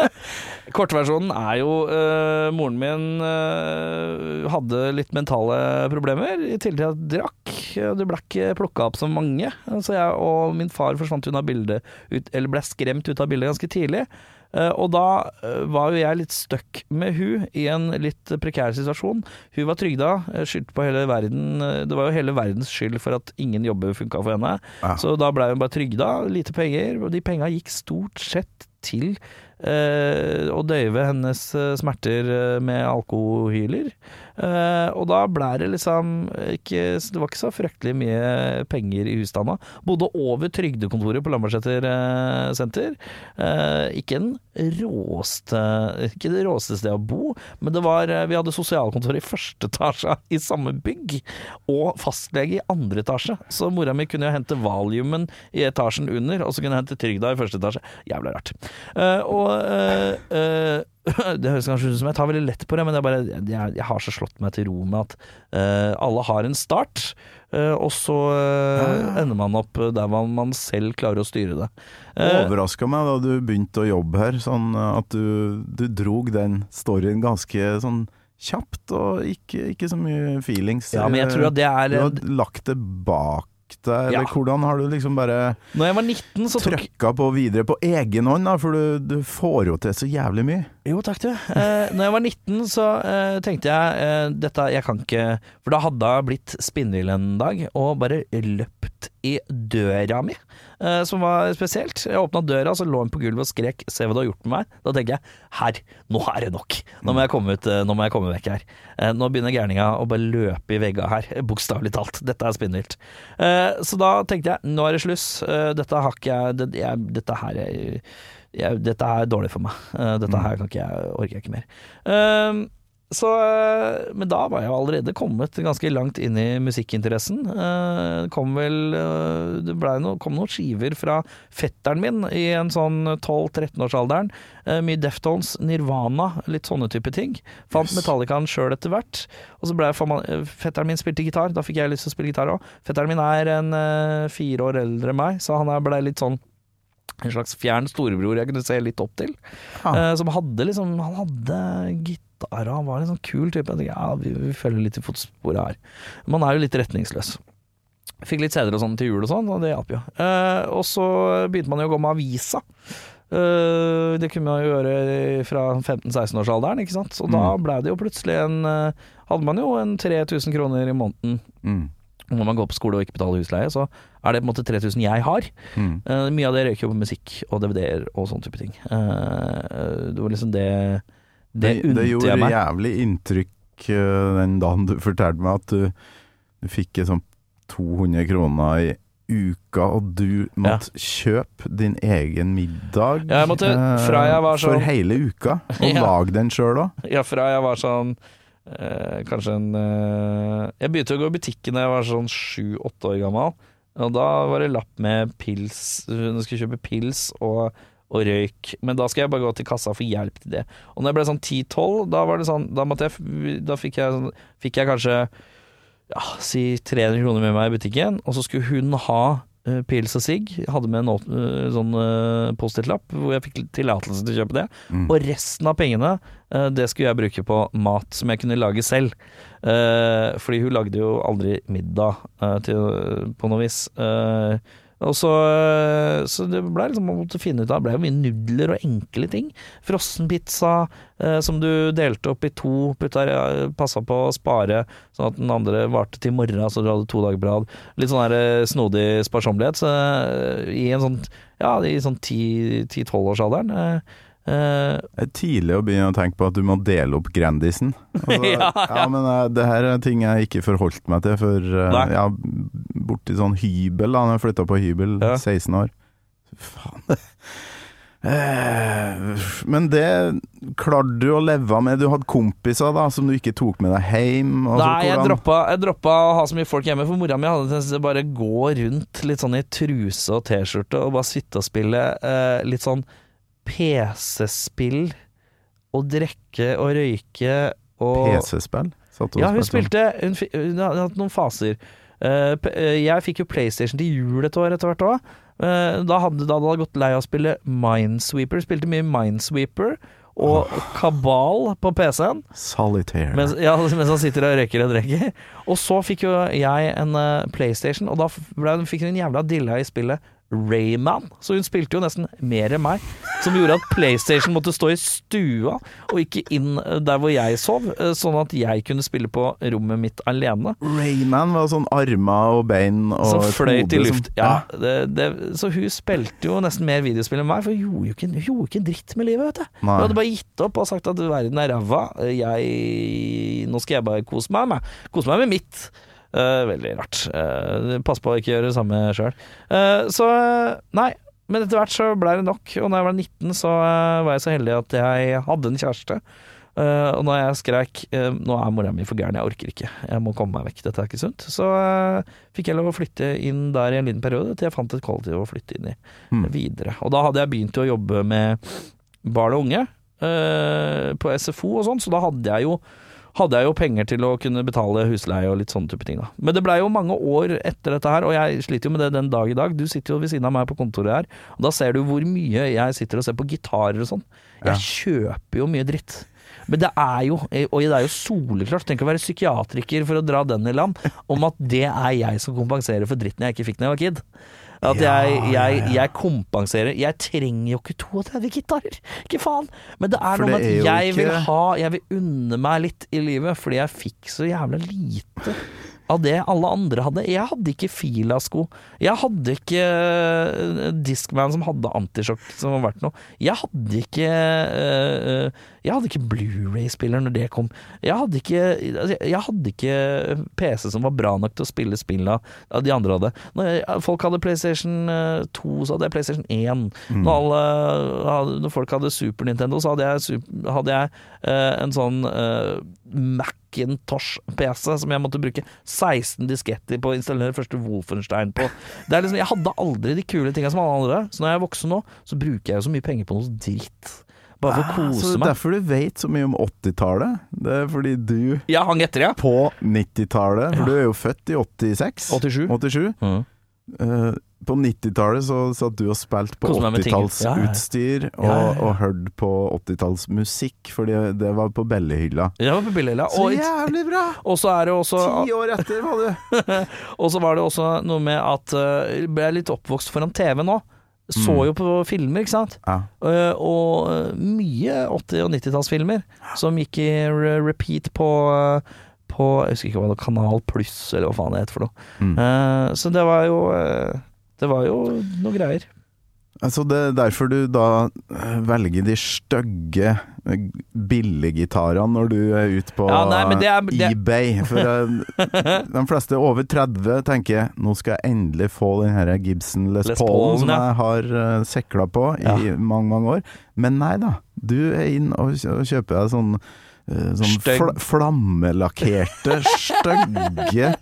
[SPEAKER 3] Kortversjonen er jo uh, Moren min uh, hadde litt mentale problemer, i tillegg til at drakk. Det ble ikke plukka opp så mange. Så jeg og min far forsvant unna bildet, ut, eller ble skremt ut av bildet ganske tidlig. Eh, og da eh, var jo jeg litt stuck med hun i en litt prekær situasjon. Hun var trygda, eh, skyldte på hele verden. Det var jo hele verdens skyld for at ingen jobber funka for henne.
[SPEAKER 2] Ja.
[SPEAKER 3] Så da ble hun bare trygda, lite penger, og de penga gikk stort sett til eh, å døyve hennes smerter med alkohyler. Eh, og da ble det liksom ikke, Det var ikke så fryktelig mye penger i husstanda. Bodde over trygdekontoret på Lambertseter eh, senter. Eh, ikke en råste Ikke det råeste stedet å bo, men det var Vi hadde sosialkontor i første etasje i samme bygg, og fastlege i andre etasje. Så mora mi kunne jo hente valiumen i etasjen under, og så kunne jeg hente trygda i første etasje. Jævla rart. Uh, og uh, eh, det høres kanskje ut som jeg tar veldig lett på det, men det er bare, jeg, jeg har så slått meg til ro med at uh, alle har en start, uh, og så eh, ender man opp der man, man selv klarer å styre det. Det
[SPEAKER 2] Overraska meg da du begynte å jobbe her, sånn at du, du drog den storyen ganske sånn kjapt, og ikke, ikke så mye feelings.
[SPEAKER 3] ja, men jeg tror at det
[SPEAKER 2] Du
[SPEAKER 3] er
[SPEAKER 2] har lagt det bak deg, eller
[SPEAKER 3] Ja.
[SPEAKER 2] hvordan har du liksom bare
[SPEAKER 3] Når jeg var 19, så tok
[SPEAKER 2] trøkka på videre på egen hånd, da, for du, du får jo til så jævlig mye.
[SPEAKER 3] Jo, takk du. Eh, når jeg var 19 så eh, tenkte jeg eh, dette, jeg kan ikke For da hadde jeg blitt spinnvill en dag og bare løpt i døra mi, eh, som var spesielt. Jeg åpna døra, så lå hun på gulvet og skrek 'se hva du har gjort med meg'. Da tenker jeg her, nå er det nok. Nå må jeg komme, ut, eh, nå må jeg komme vekk her. Eh, nå begynner gærninga å bare løpe i vegga her, bokstavelig talt. Dette er spinnvilt. Så da tenkte jeg nå er det sluss. Dette har ikke jeg, det, jeg Dette her er jeg, dette er dårlig for meg. Dette her kan ikke jeg, orker jeg ikke mer. Ehm, så, eh, men da var jeg allerede kommet ganske langt inn i musikkinteressen. Eh, det kom vel eh, Det no, kom noen skiver fra fetteren min i en sånn 12-13-årsalderen. Uh, mye Deftones, Nirvana, litt sånne type ting. Fant
[SPEAKER 2] Yes.
[SPEAKER 3] Metallicaen sjøl etter hvert. Og så ble jeg eh, Fetteren min spilte gitar, da fikk jeg lyst til å spille gitar òg. Fetteren min er en eh, fire år eldre enn meg, så han blei ble litt sånn en slags fjern storebror jeg kunne se litt opp til.
[SPEAKER 2] Ja.
[SPEAKER 3] Eh, som hadde liksom Han hadde gitar, og han var en sånn kul type. Jeg tenkte, ja, vi, vi følger litt i fotsporet her. Man er jo litt retningsløs. Fikk litt CD-er og sånn til jul og sånn, og det hjalp jo. Eh, og så begynte man jo å gå med avisa. Eh, det kunne man jo gjøre fra 15-16-årsalderen, ikke sant. Og da
[SPEAKER 2] blei
[SPEAKER 3] ble det jo plutselig en eh, Hadde man jo en 3000 kroner i måneden.
[SPEAKER 2] Mm.
[SPEAKER 3] Når man går på skole og ikke betaler husleie, så er det på en måte 3000 jeg har.
[SPEAKER 2] Mm.
[SPEAKER 3] Eh, mye av det røyker jo på musikk og DVD-er og sånne type ting. Eh, det var liksom det Det
[SPEAKER 2] Det, det
[SPEAKER 3] unte
[SPEAKER 2] gjorde
[SPEAKER 3] jeg meg.
[SPEAKER 2] jævlig inntrykk eh, den dagen du fortalte meg at du, du fikk sånn 200 kroner i uka, og du måtte kjøpe din egen middag
[SPEAKER 3] Ja, måtte- fra jeg var
[SPEAKER 2] eh, for
[SPEAKER 3] sånn-
[SPEAKER 2] hele uka, og
[SPEAKER 3] Ja.
[SPEAKER 2] lage den sjøl òg.
[SPEAKER 3] Ja, fra jeg var sånn eh, Kanskje en eh, Jeg begynte å gå i butikken da jeg var sånn sju-åtte år gammel. Og da var det lapp med pils. Hun skulle kjøpe pils og, og røyk. Men da skal jeg bare gå til kassa og få hjelp til det. Og når jeg ble sånn 10-12, da var det sånn Da, jeg, da fikk, jeg, sånn- fikk jeg kanskje ja, si 300 kroner med meg i butikken, og så skulle hun ha uh, pils og sigg. Hadde med en eh, sånn uh, Post-It-lapp hvor jeg fikk tillatelse til å kjøpe det.
[SPEAKER 2] Mm.
[SPEAKER 3] Og resten av pengene, det skulle jeg bruke på mat som jeg kunne lage selv. Fordi hun lagde jo aldri middag til, på noe vis. Eh, og så, eh, så det ble liksom man måtte finne ut av Det ble jo mye nudler og enkle ting. Frossenpizza eh, som du delte opp i to, putta, passa på å spare sånn at den andre varte til morgenen, morgen, så du hadde to dager på rad. Litt sånn her eh, snodig sparsommelighet. Så eh, i en sånn ja, i sånn 10-12-årsalderen eh, eh,
[SPEAKER 2] Det er tidlig å begynne å tenke på at du må dele opp Grandisen. Altså,
[SPEAKER 3] Ja, ja.
[SPEAKER 2] men uh, det her er ting jeg ikke forholdt meg til før
[SPEAKER 3] uh,
[SPEAKER 2] ja, borti sånn hybel, da når jeg flytta på hybel,
[SPEAKER 3] Ja.
[SPEAKER 2] 16 år. Faen. Men det klarte du å leve med. Du hadde kompiser da som du ikke tok med deg hjem. Altså,
[SPEAKER 3] Nei, jeg
[SPEAKER 2] hvordan-
[SPEAKER 3] droppa, jeg droppa å ha så mye folk hjemme, for mora mi hadde tenkt tendens til å bare gå rundt litt sånn i truse og T-skjorte og bare sitte og spille eh, litt sånn PC-spill og drikke og røyke og
[SPEAKER 2] PC-spill?
[SPEAKER 3] Ja, hun
[SPEAKER 2] spilte
[SPEAKER 3] Hun, hun hadde hatt noen faser. Uh, eh, jeg fikk jo PlayStation til jul et år etter hvert òg. da hadde da hadde jeg gått lei av å spille Minesweeper. Spilte mye Minesweeper og Kabal på PC-en.
[SPEAKER 2] Solitaire.
[SPEAKER 3] Mens, ja, mens han sitter og røyker og drikker. Og så fikk jo jeg en uh, PlayStation, og da ble, fikk hun en jævla dilla i spillet Rayman. Så hun spilte jo nesten mer enn meg. Som gjorde at PlayStation måtte stå i stua, og ikke inn eh, der hvor jeg sov. eh, Sånn at jeg kunne spille på rommet mitt alene.
[SPEAKER 2] Rayman var sånn armer og bein og
[SPEAKER 3] Som
[SPEAKER 2] et
[SPEAKER 3] fløyt i luft. Ja, det, det, så hun spilte jo nesten mer videospill enn meg, for hun gjorde jo ikke, gjorde ikke en dritt med livet, vet du.
[SPEAKER 2] Nei.
[SPEAKER 3] Hun hadde bare gitt opp og sagt at verden er ræva. Jeg Nå skal jeg bare kose meg med Kose meg med mitt. Eh, veldig rart. Eh, pass på å ikke gjøre det samme sjøl. så nei. Men etter hvert så ble det nok, og da jeg var 19 så eh, var jeg så heldig at jeg hadde en kjæreste. Uh, og når jeg skreik uh, 'nå er mora mi for gæren, jeg orker ikke, jeg må komme meg vekk, dette er ikke sunt', så uh, fikk jeg lov å flytte inn der i en liten periode til jeg fant et kollektiv å flytte inn i
[SPEAKER 2] Mm.
[SPEAKER 3] videre. Og da hadde jeg begynt å jobbe med barn og unge eh, på SFO og sånn, så da hadde jeg jo hadde jeg jo penger til å kunne betale husleie og litt sånne type ting. da. Men det blei jo mange år etter dette her, og jeg sliter jo med det den dag i dag. Du sitter jo ved siden av meg på kontoret her, og da ser du hvor mye jeg sitter og ser på gitarer og sånn. Jeg kjøper jo mye dritt. Men det er jo, og det er jo soleklart, tenk å være psykiatriker for å dra den i land, om at det er jeg som kompenserer for dritten jeg ikke fikk da jeg var kid. At jeg, jeg, jeg kompenserer Jeg trenger jo ikke 32 gitarer, ikke faen! Men det er noe med at jeg vil ha Jeg vil unne meg litt i livet, fordi jeg fikk så jævla lite av det alle andre hadde. Jeg hadde ikke Fila-sko. Jeg hadde ikke eh, Discman som hadde antisjokk som var verdt noe. Jeg hadde ikke uh, Jeg hadde ikke Blu-ray-spiller når det kom. Jeg hadde ikke altså, Jeg hadde ikke PC som var bra nok til å spille spillene de andre hadde. Når jeg- folk hadde PlayStation eh, 2, så hadde jeg PlayStation 1.
[SPEAKER 2] Mm.
[SPEAKER 3] Når, alle, når folk hadde Super Nintendo, så hadde jeg, hadde jeg eh, en sånn Mac. Macintosh-PC som jeg måtte bruke 16 disketter på å installere første Wolfenstein på. Det er liksom, jeg hadde aldri de kule tinga som alle andre, så når jeg er voksen nå, så bruker jeg jo så mye penger på noe dritt. Bare for å
[SPEAKER 2] Ah, så
[SPEAKER 3] kose
[SPEAKER 2] det er
[SPEAKER 3] meg.
[SPEAKER 2] derfor du vet så mye om 80-tallet. Det er fordi du
[SPEAKER 3] Jeg hang etter, ja.
[SPEAKER 2] på 90-tallet, for
[SPEAKER 3] Ja.
[SPEAKER 2] du er jo født i 86
[SPEAKER 3] 87.
[SPEAKER 2] 87.
[SPEAKER 3] Mm.
[SPEAKER 2] Uh, på 90-tallet så satt du og spilte på
[SPEAKER 3] Koste meg med. Ja, ja.
[SPEAKER 2] 80-tallsutstyr og,
[SPEAKER 3] Ja, ja, ja.
[SPEAKER 2] og hørte på 80-tallsmusikk, fordi det var på bellehylla.
[SPEAKER 3] Det var på Bellehylla.
[SPEAKER 2] Så
[SPEAKER 3] Og,
[SPEAKER 2] jævlig bra!
[SPEAKER 3] og så er det også
[SPEAKER 2] Ti år etter var du!
[SPEAKER 3] Og så var det også noe med at uh, ble jeg litt oppvokst foran TV nå. Så
[SPEAKER 2] Mm.
[SPEAKER 3] jo på filmer, ikke sant.
[SPEAKER 2] Ja.
[SPEAKER 3] Uh, og eh, mye 80- og 90-tallsfilmer som gikk i re repeat på eh, på Jeg husker ikke hva det var, Kanal Pluss, eller hva faen det heter for noe.
[SPEAKER 2] Mm.
[SPEAKER 3] Uh, så det var jo uh, Det var jo noe greier.
[SPEAKER 2] Altså det er derfor du da eh, velger de stygge billiggitarene når du er ute på
[SPEAKER 3] Ja, nei, er-
[SPEAKER 2] eBay. For eh, de fleste over 30 tenker nå skal jeg endelig få den her Gibson Les,
[SPEAKER 3] Les
[SPEAKER 2] Paulen som jeg har sekla på i
[SPEAKER 3] Ja.
[SPEAKER 2] mange, mange år. Men nei da, du er inn og, kjøper deg sånn eh, Sånn
[SPEAKER 3] Stygg.
[SPEAKER 2] fl flammelakkerte, stygge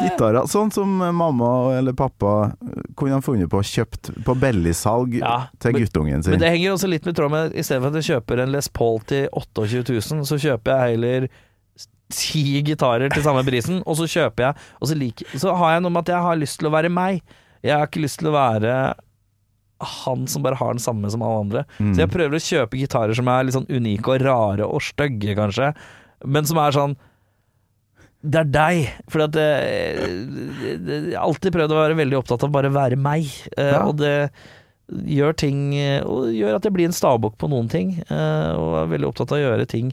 [SPEAKER 2] gitarer. Sånn som mamma eller pappa kunne ha funnet på å kjøpt på billigsalg
[SPEAKER 3] Ja,
[SPEAKER 2] til
[SPEAKER 3] men-
[SPEAKER 2] guttungen sin.
[SPEAKER 3] Men det henger også litt med tråd med I stedet for at jeg kjøper en Les Paul til 28 000, så kjøper jeg heller ti gitarer til samme prisen, og så kjøper jeg Og så, liker, så har jeg noe med at jeg har lyst til å være meg. Jeg har ikke lyst til å være han som bare har den samme som alle andre.
[SPEAKER 2] Mm.
[SPEAKER 3] Så jeg prøver å kjøpe gitarer som er litt sånn unike og rare og stygge, kanskje, men som er sånn det er deg. For at eh, jeg har alltid prøvd å være veldig opptatt av bare være meg. Eh,
[SPEAKER 2] Ja.
[SPEAKER 3] Og det gjør ting Og gjør at jeg blir en stavbukk på noen ting. eh, Og er veldig opptatt av å gjøre ting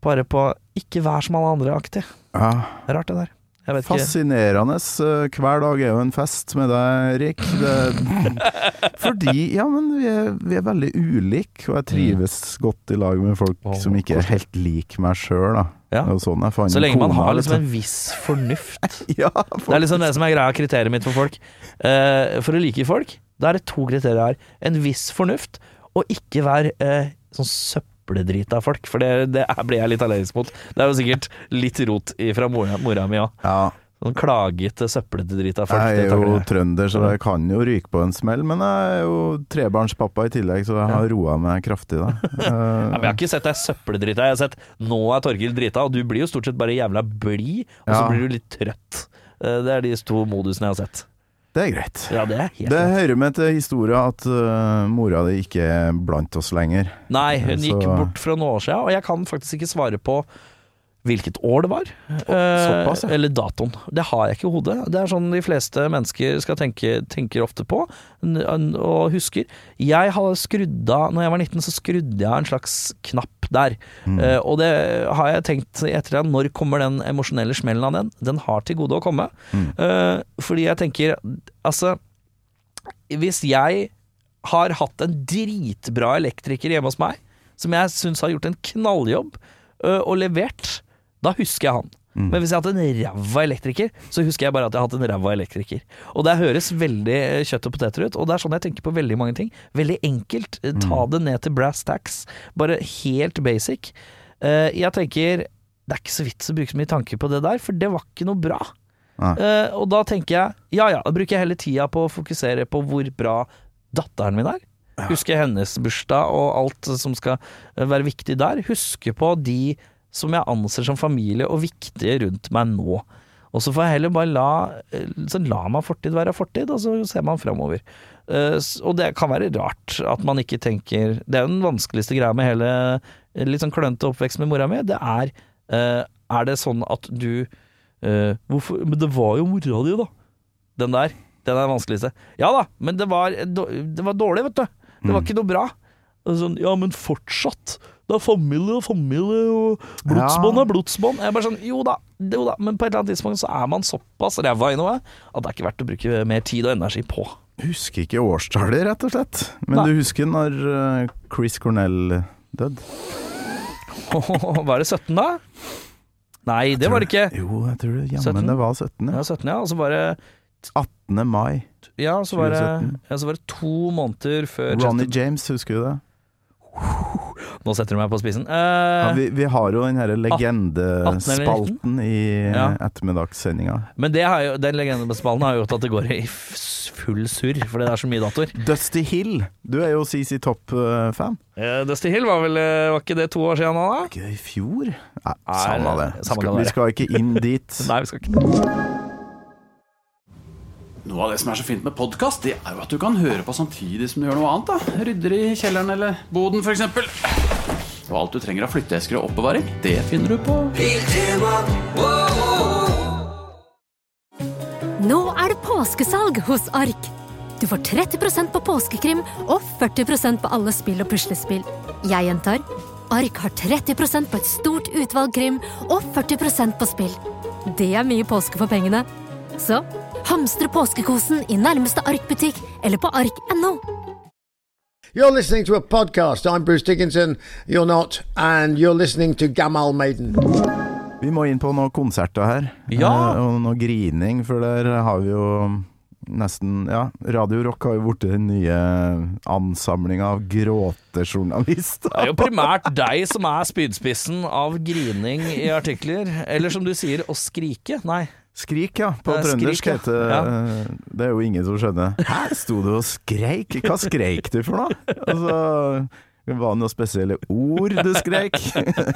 [SPEAKER 3] bare på ikke vær som alle andre-aktig.
[SPEAKER 2] Ja.
[SPEAKER 3] Rart, det der. Jeg vet.
[SPEAKER 2] Fascinerende. Eh, Hver dag er jo en fest med deg, Rik. Det, fordi Ja, men vi er, vi er veldig ulike, og jeg trives godt i lag med folk
[SPEAKER 3] oh,
[SPEAKER 2] som ikke er helt lik meg sjøl, da.
[SPEAKER 3] Ja.
[SPEAKER 2] Det er sånn jeg fant
[SPEAKER 3] Så lenge man
[SPEAKER 2] kona,
[SPEAKER 3] har liksom en viss fornuft.
[SPEAKER 2] Ja,
[SPEAKER 3] Det er liksom det som er greia, kriteriet mitt for folk. Uh, for å like folk, da er det to kriterier her. En viss fornuft, og ikke vær uh, sånn søppeldrit av folk. For det, det blir jeg litt allergisk mot. Det er jo sikkert litt rot fra mora, mora mi òg.
[SPEAKER 2] ja.
[SPEAKER 3] Sånn klagete, søplete drit av folk.
[SPEAKER 2] Jeg er jo
[SPEAKER 3] jeg.
[SPEAKER 2] trønder, så jeg kan jo ryke på en smell, men jeg er jo trebarnspappa i tillegg, så jeg har roa meg kraftig, da.
[SPEAKER 3] Ja, men jeg har ikke sett deg søppeldrita. Jeg har sett 'nå er Torgild drita', og du blir jo stort sett bare jævla blid, og så
[SPEAKER 2] Ja.
[SPEAKER 3] blir du litt trøtt. Eh, Det er de to modusene jeg har sett.
[SPEAKER 2] Det er greit.
[SPEAKER 3] Ja, det er helt
[SPEAKER 2] Det
[SPEAKER 3] greit.
[SPEAKER 2] hører med til historia at uh, mora di ikke er blant oss lenger.
[SPEAKER 3] Nei, hun
[SPEAKER 2] Så-
[SPEAKER 3] gikk bort for noen år siden, og jeg kan faktisk ikke svare på hvilket år det var. Eh,
[SPEAKER 2] såpass, ja.
[SPEAKER 3] Eller datoen. Det har jeg ikke i hodet. Det er sånn de fleste mennesker skal tenke, tenker ofte på n- n- og husker. Jeg har skrudd av Når jeg var 19, så skrudde jeg av en slags knapp der.
[SPEAKER 2] Mm.
[SPEAKER 3] Uh, og det har jeg tenkt i ettertid. Når kommer den emosjonelle smellen av den? Den har til gode å komme.
[SPEAKER 2] Mm.
[SPEAKER 3] Uh, fordi jeg tenker Altså, hvis jeg har hatt en dritbra elektriker hjemme hos meg, som jeg syns har gjort en knalljobb ø, og levert, da husker jeg han.
[SPEAKER 2] Mm.
[SPEAKER 3] Men hvis jeg hadde en ræva elektriker, så husker jeg bare at jeg hadde en ræva elektriker. Og det høres veldig eh, kjøtt og poteter ut, og det er sånn jeg tenker på veldig mange ting. Veldig enkelt. Eh, Ta det ned til brass tacks. Bare helt basic. Eh, Jeg tenker det er ikke så vits å bruke så mye tanker på det der, for det var ikke noe bra. Eh, og da tenker jeg ja ja, da bruker jeg heller tida på å fokusere på hvor bra datteren min er. Huske hennes bursdag og alt som skal være viktig der. Huske på de som jeg anser som familie og viktige rundt meg nå. Og så får jeg heller bare la, så la meg fortid være fortid, og så ser man framover. Eh, Og det kan være rart at man ikke tenker Det er jo den vanskeligste greia med hele litt sånn klønete oppvekst med mora mi. Det er eh, Er det sånn at du eh, Hvorfor Men det var jo mora di, da. Den der. Den er den vanskeligste. Ja da, men det var, det var dårlig, vet du. Det var ikke noe bra. Sånn, ja, men fortsatt. Det er familie og familie, og blodsbånd
[SPEAKER 2] Ja.
[SPEAKER 3] er blodsbånd. Jeg er bare sånn, jo da, jo da, men på et eller annet tidspunkt så er man såpass ræva i noe at det er ikke verdt å bruke mer tid og energi på.
[SPEAKER 2] Husker ikke årstallet, rett og slett. Men
[SPEAKER 3] Nei.
[SPEAKER 2] du husker når eh, Chris Cornell døde?
[SPEAKER 3] Var det 17 da? Nei, det var det ikke.
[SPEAKER 2] Jo, jeg tror det jammen det var 17.
[SPEAKER 3] Ja, 17, ja. Og så var det,
[SPEAKER 2] 18. mai.
[SPEAKER 3] ja, så var det, ja, så var det to måneder før
[SPEAKER 2] Ronny James, husker du det?
[SPEAKER 3] Nå setter du meg på spissen.
[SPEAKER 2] Ja,
[SPEAKER 3] Eh,
[SPEAKER 2] vi, vi har jo den her legendespalten i
[SPEAKER 3] Ja.
[SPEAKER 2] ettermiddagssendinga.
[SPEAKER 3] men det har jo, den legendespalten har gjort at det går i full surr, fordi det er så mye datoer.
[SPEAKER 2] Dusty Hill, du er jo CC Top-fan.
[SPEAKER 3] Uh, Dusty Hill var vel eh, Var ikke det to år siden nå, da?
[SPEAKER 2] Ikke i fjor? Nei, samme det. Skal, vi skal ikke inn dit.
[SPEAKER 3] Nei, vi skal ikke
[SPEAKER 6] Noe av det som er så fint med podkast, det er jo at du kan høre på samtidig som du gjør noe annet. da Rydder i kjelleren eller boden, f.eks. Og alt du trenger av flytteesker og oppbevaring, det finner du på
[SPEAKER 7] Nå er det påskesalg hos Ark. Du får 30% på påskekrim og 40% på alle spill og puslespill. Jeg gjentar Ark har 30% på et stort utvalg krim og 40% på spill. Det er mye påske for pengene. Så hamstre påskekosen i nærmeste Ark-butikk eller på ark.no.
[SPEAKER 8] You're listening to a podcast. I'm Bruce Dickinson. You're not. And you're listening to Gamal Maiden.
[SPEAKER 2] Vi må inn på noen konserter her,
[SPEAKER 3] Ja.
[SPEAKER 2] eh, og noe grining, for der har vi jo nesten Ja, Radio Rock har jo blitt den nye ansamlinga av gråtejournalister.
[SPEAKER 3] Det er jo primært deg som er spydspissen av grining i artikler. Eller som du sier, å skrike. Nei.
[SPEAKER 2] Skrik, ja. På
[SPEAKER 3] Eh,
[SPEAKER 2] trøndersk
[SPEAKER 3] ja.
[SPEAKER 2] heter
[SPEAKER 3] Ja.
[SPEAKER 2] Det er jo ingen som skjønner. Her sto du og skreik! Hva skreik du for noe? Altså, var det noen spesielle ord du skrek?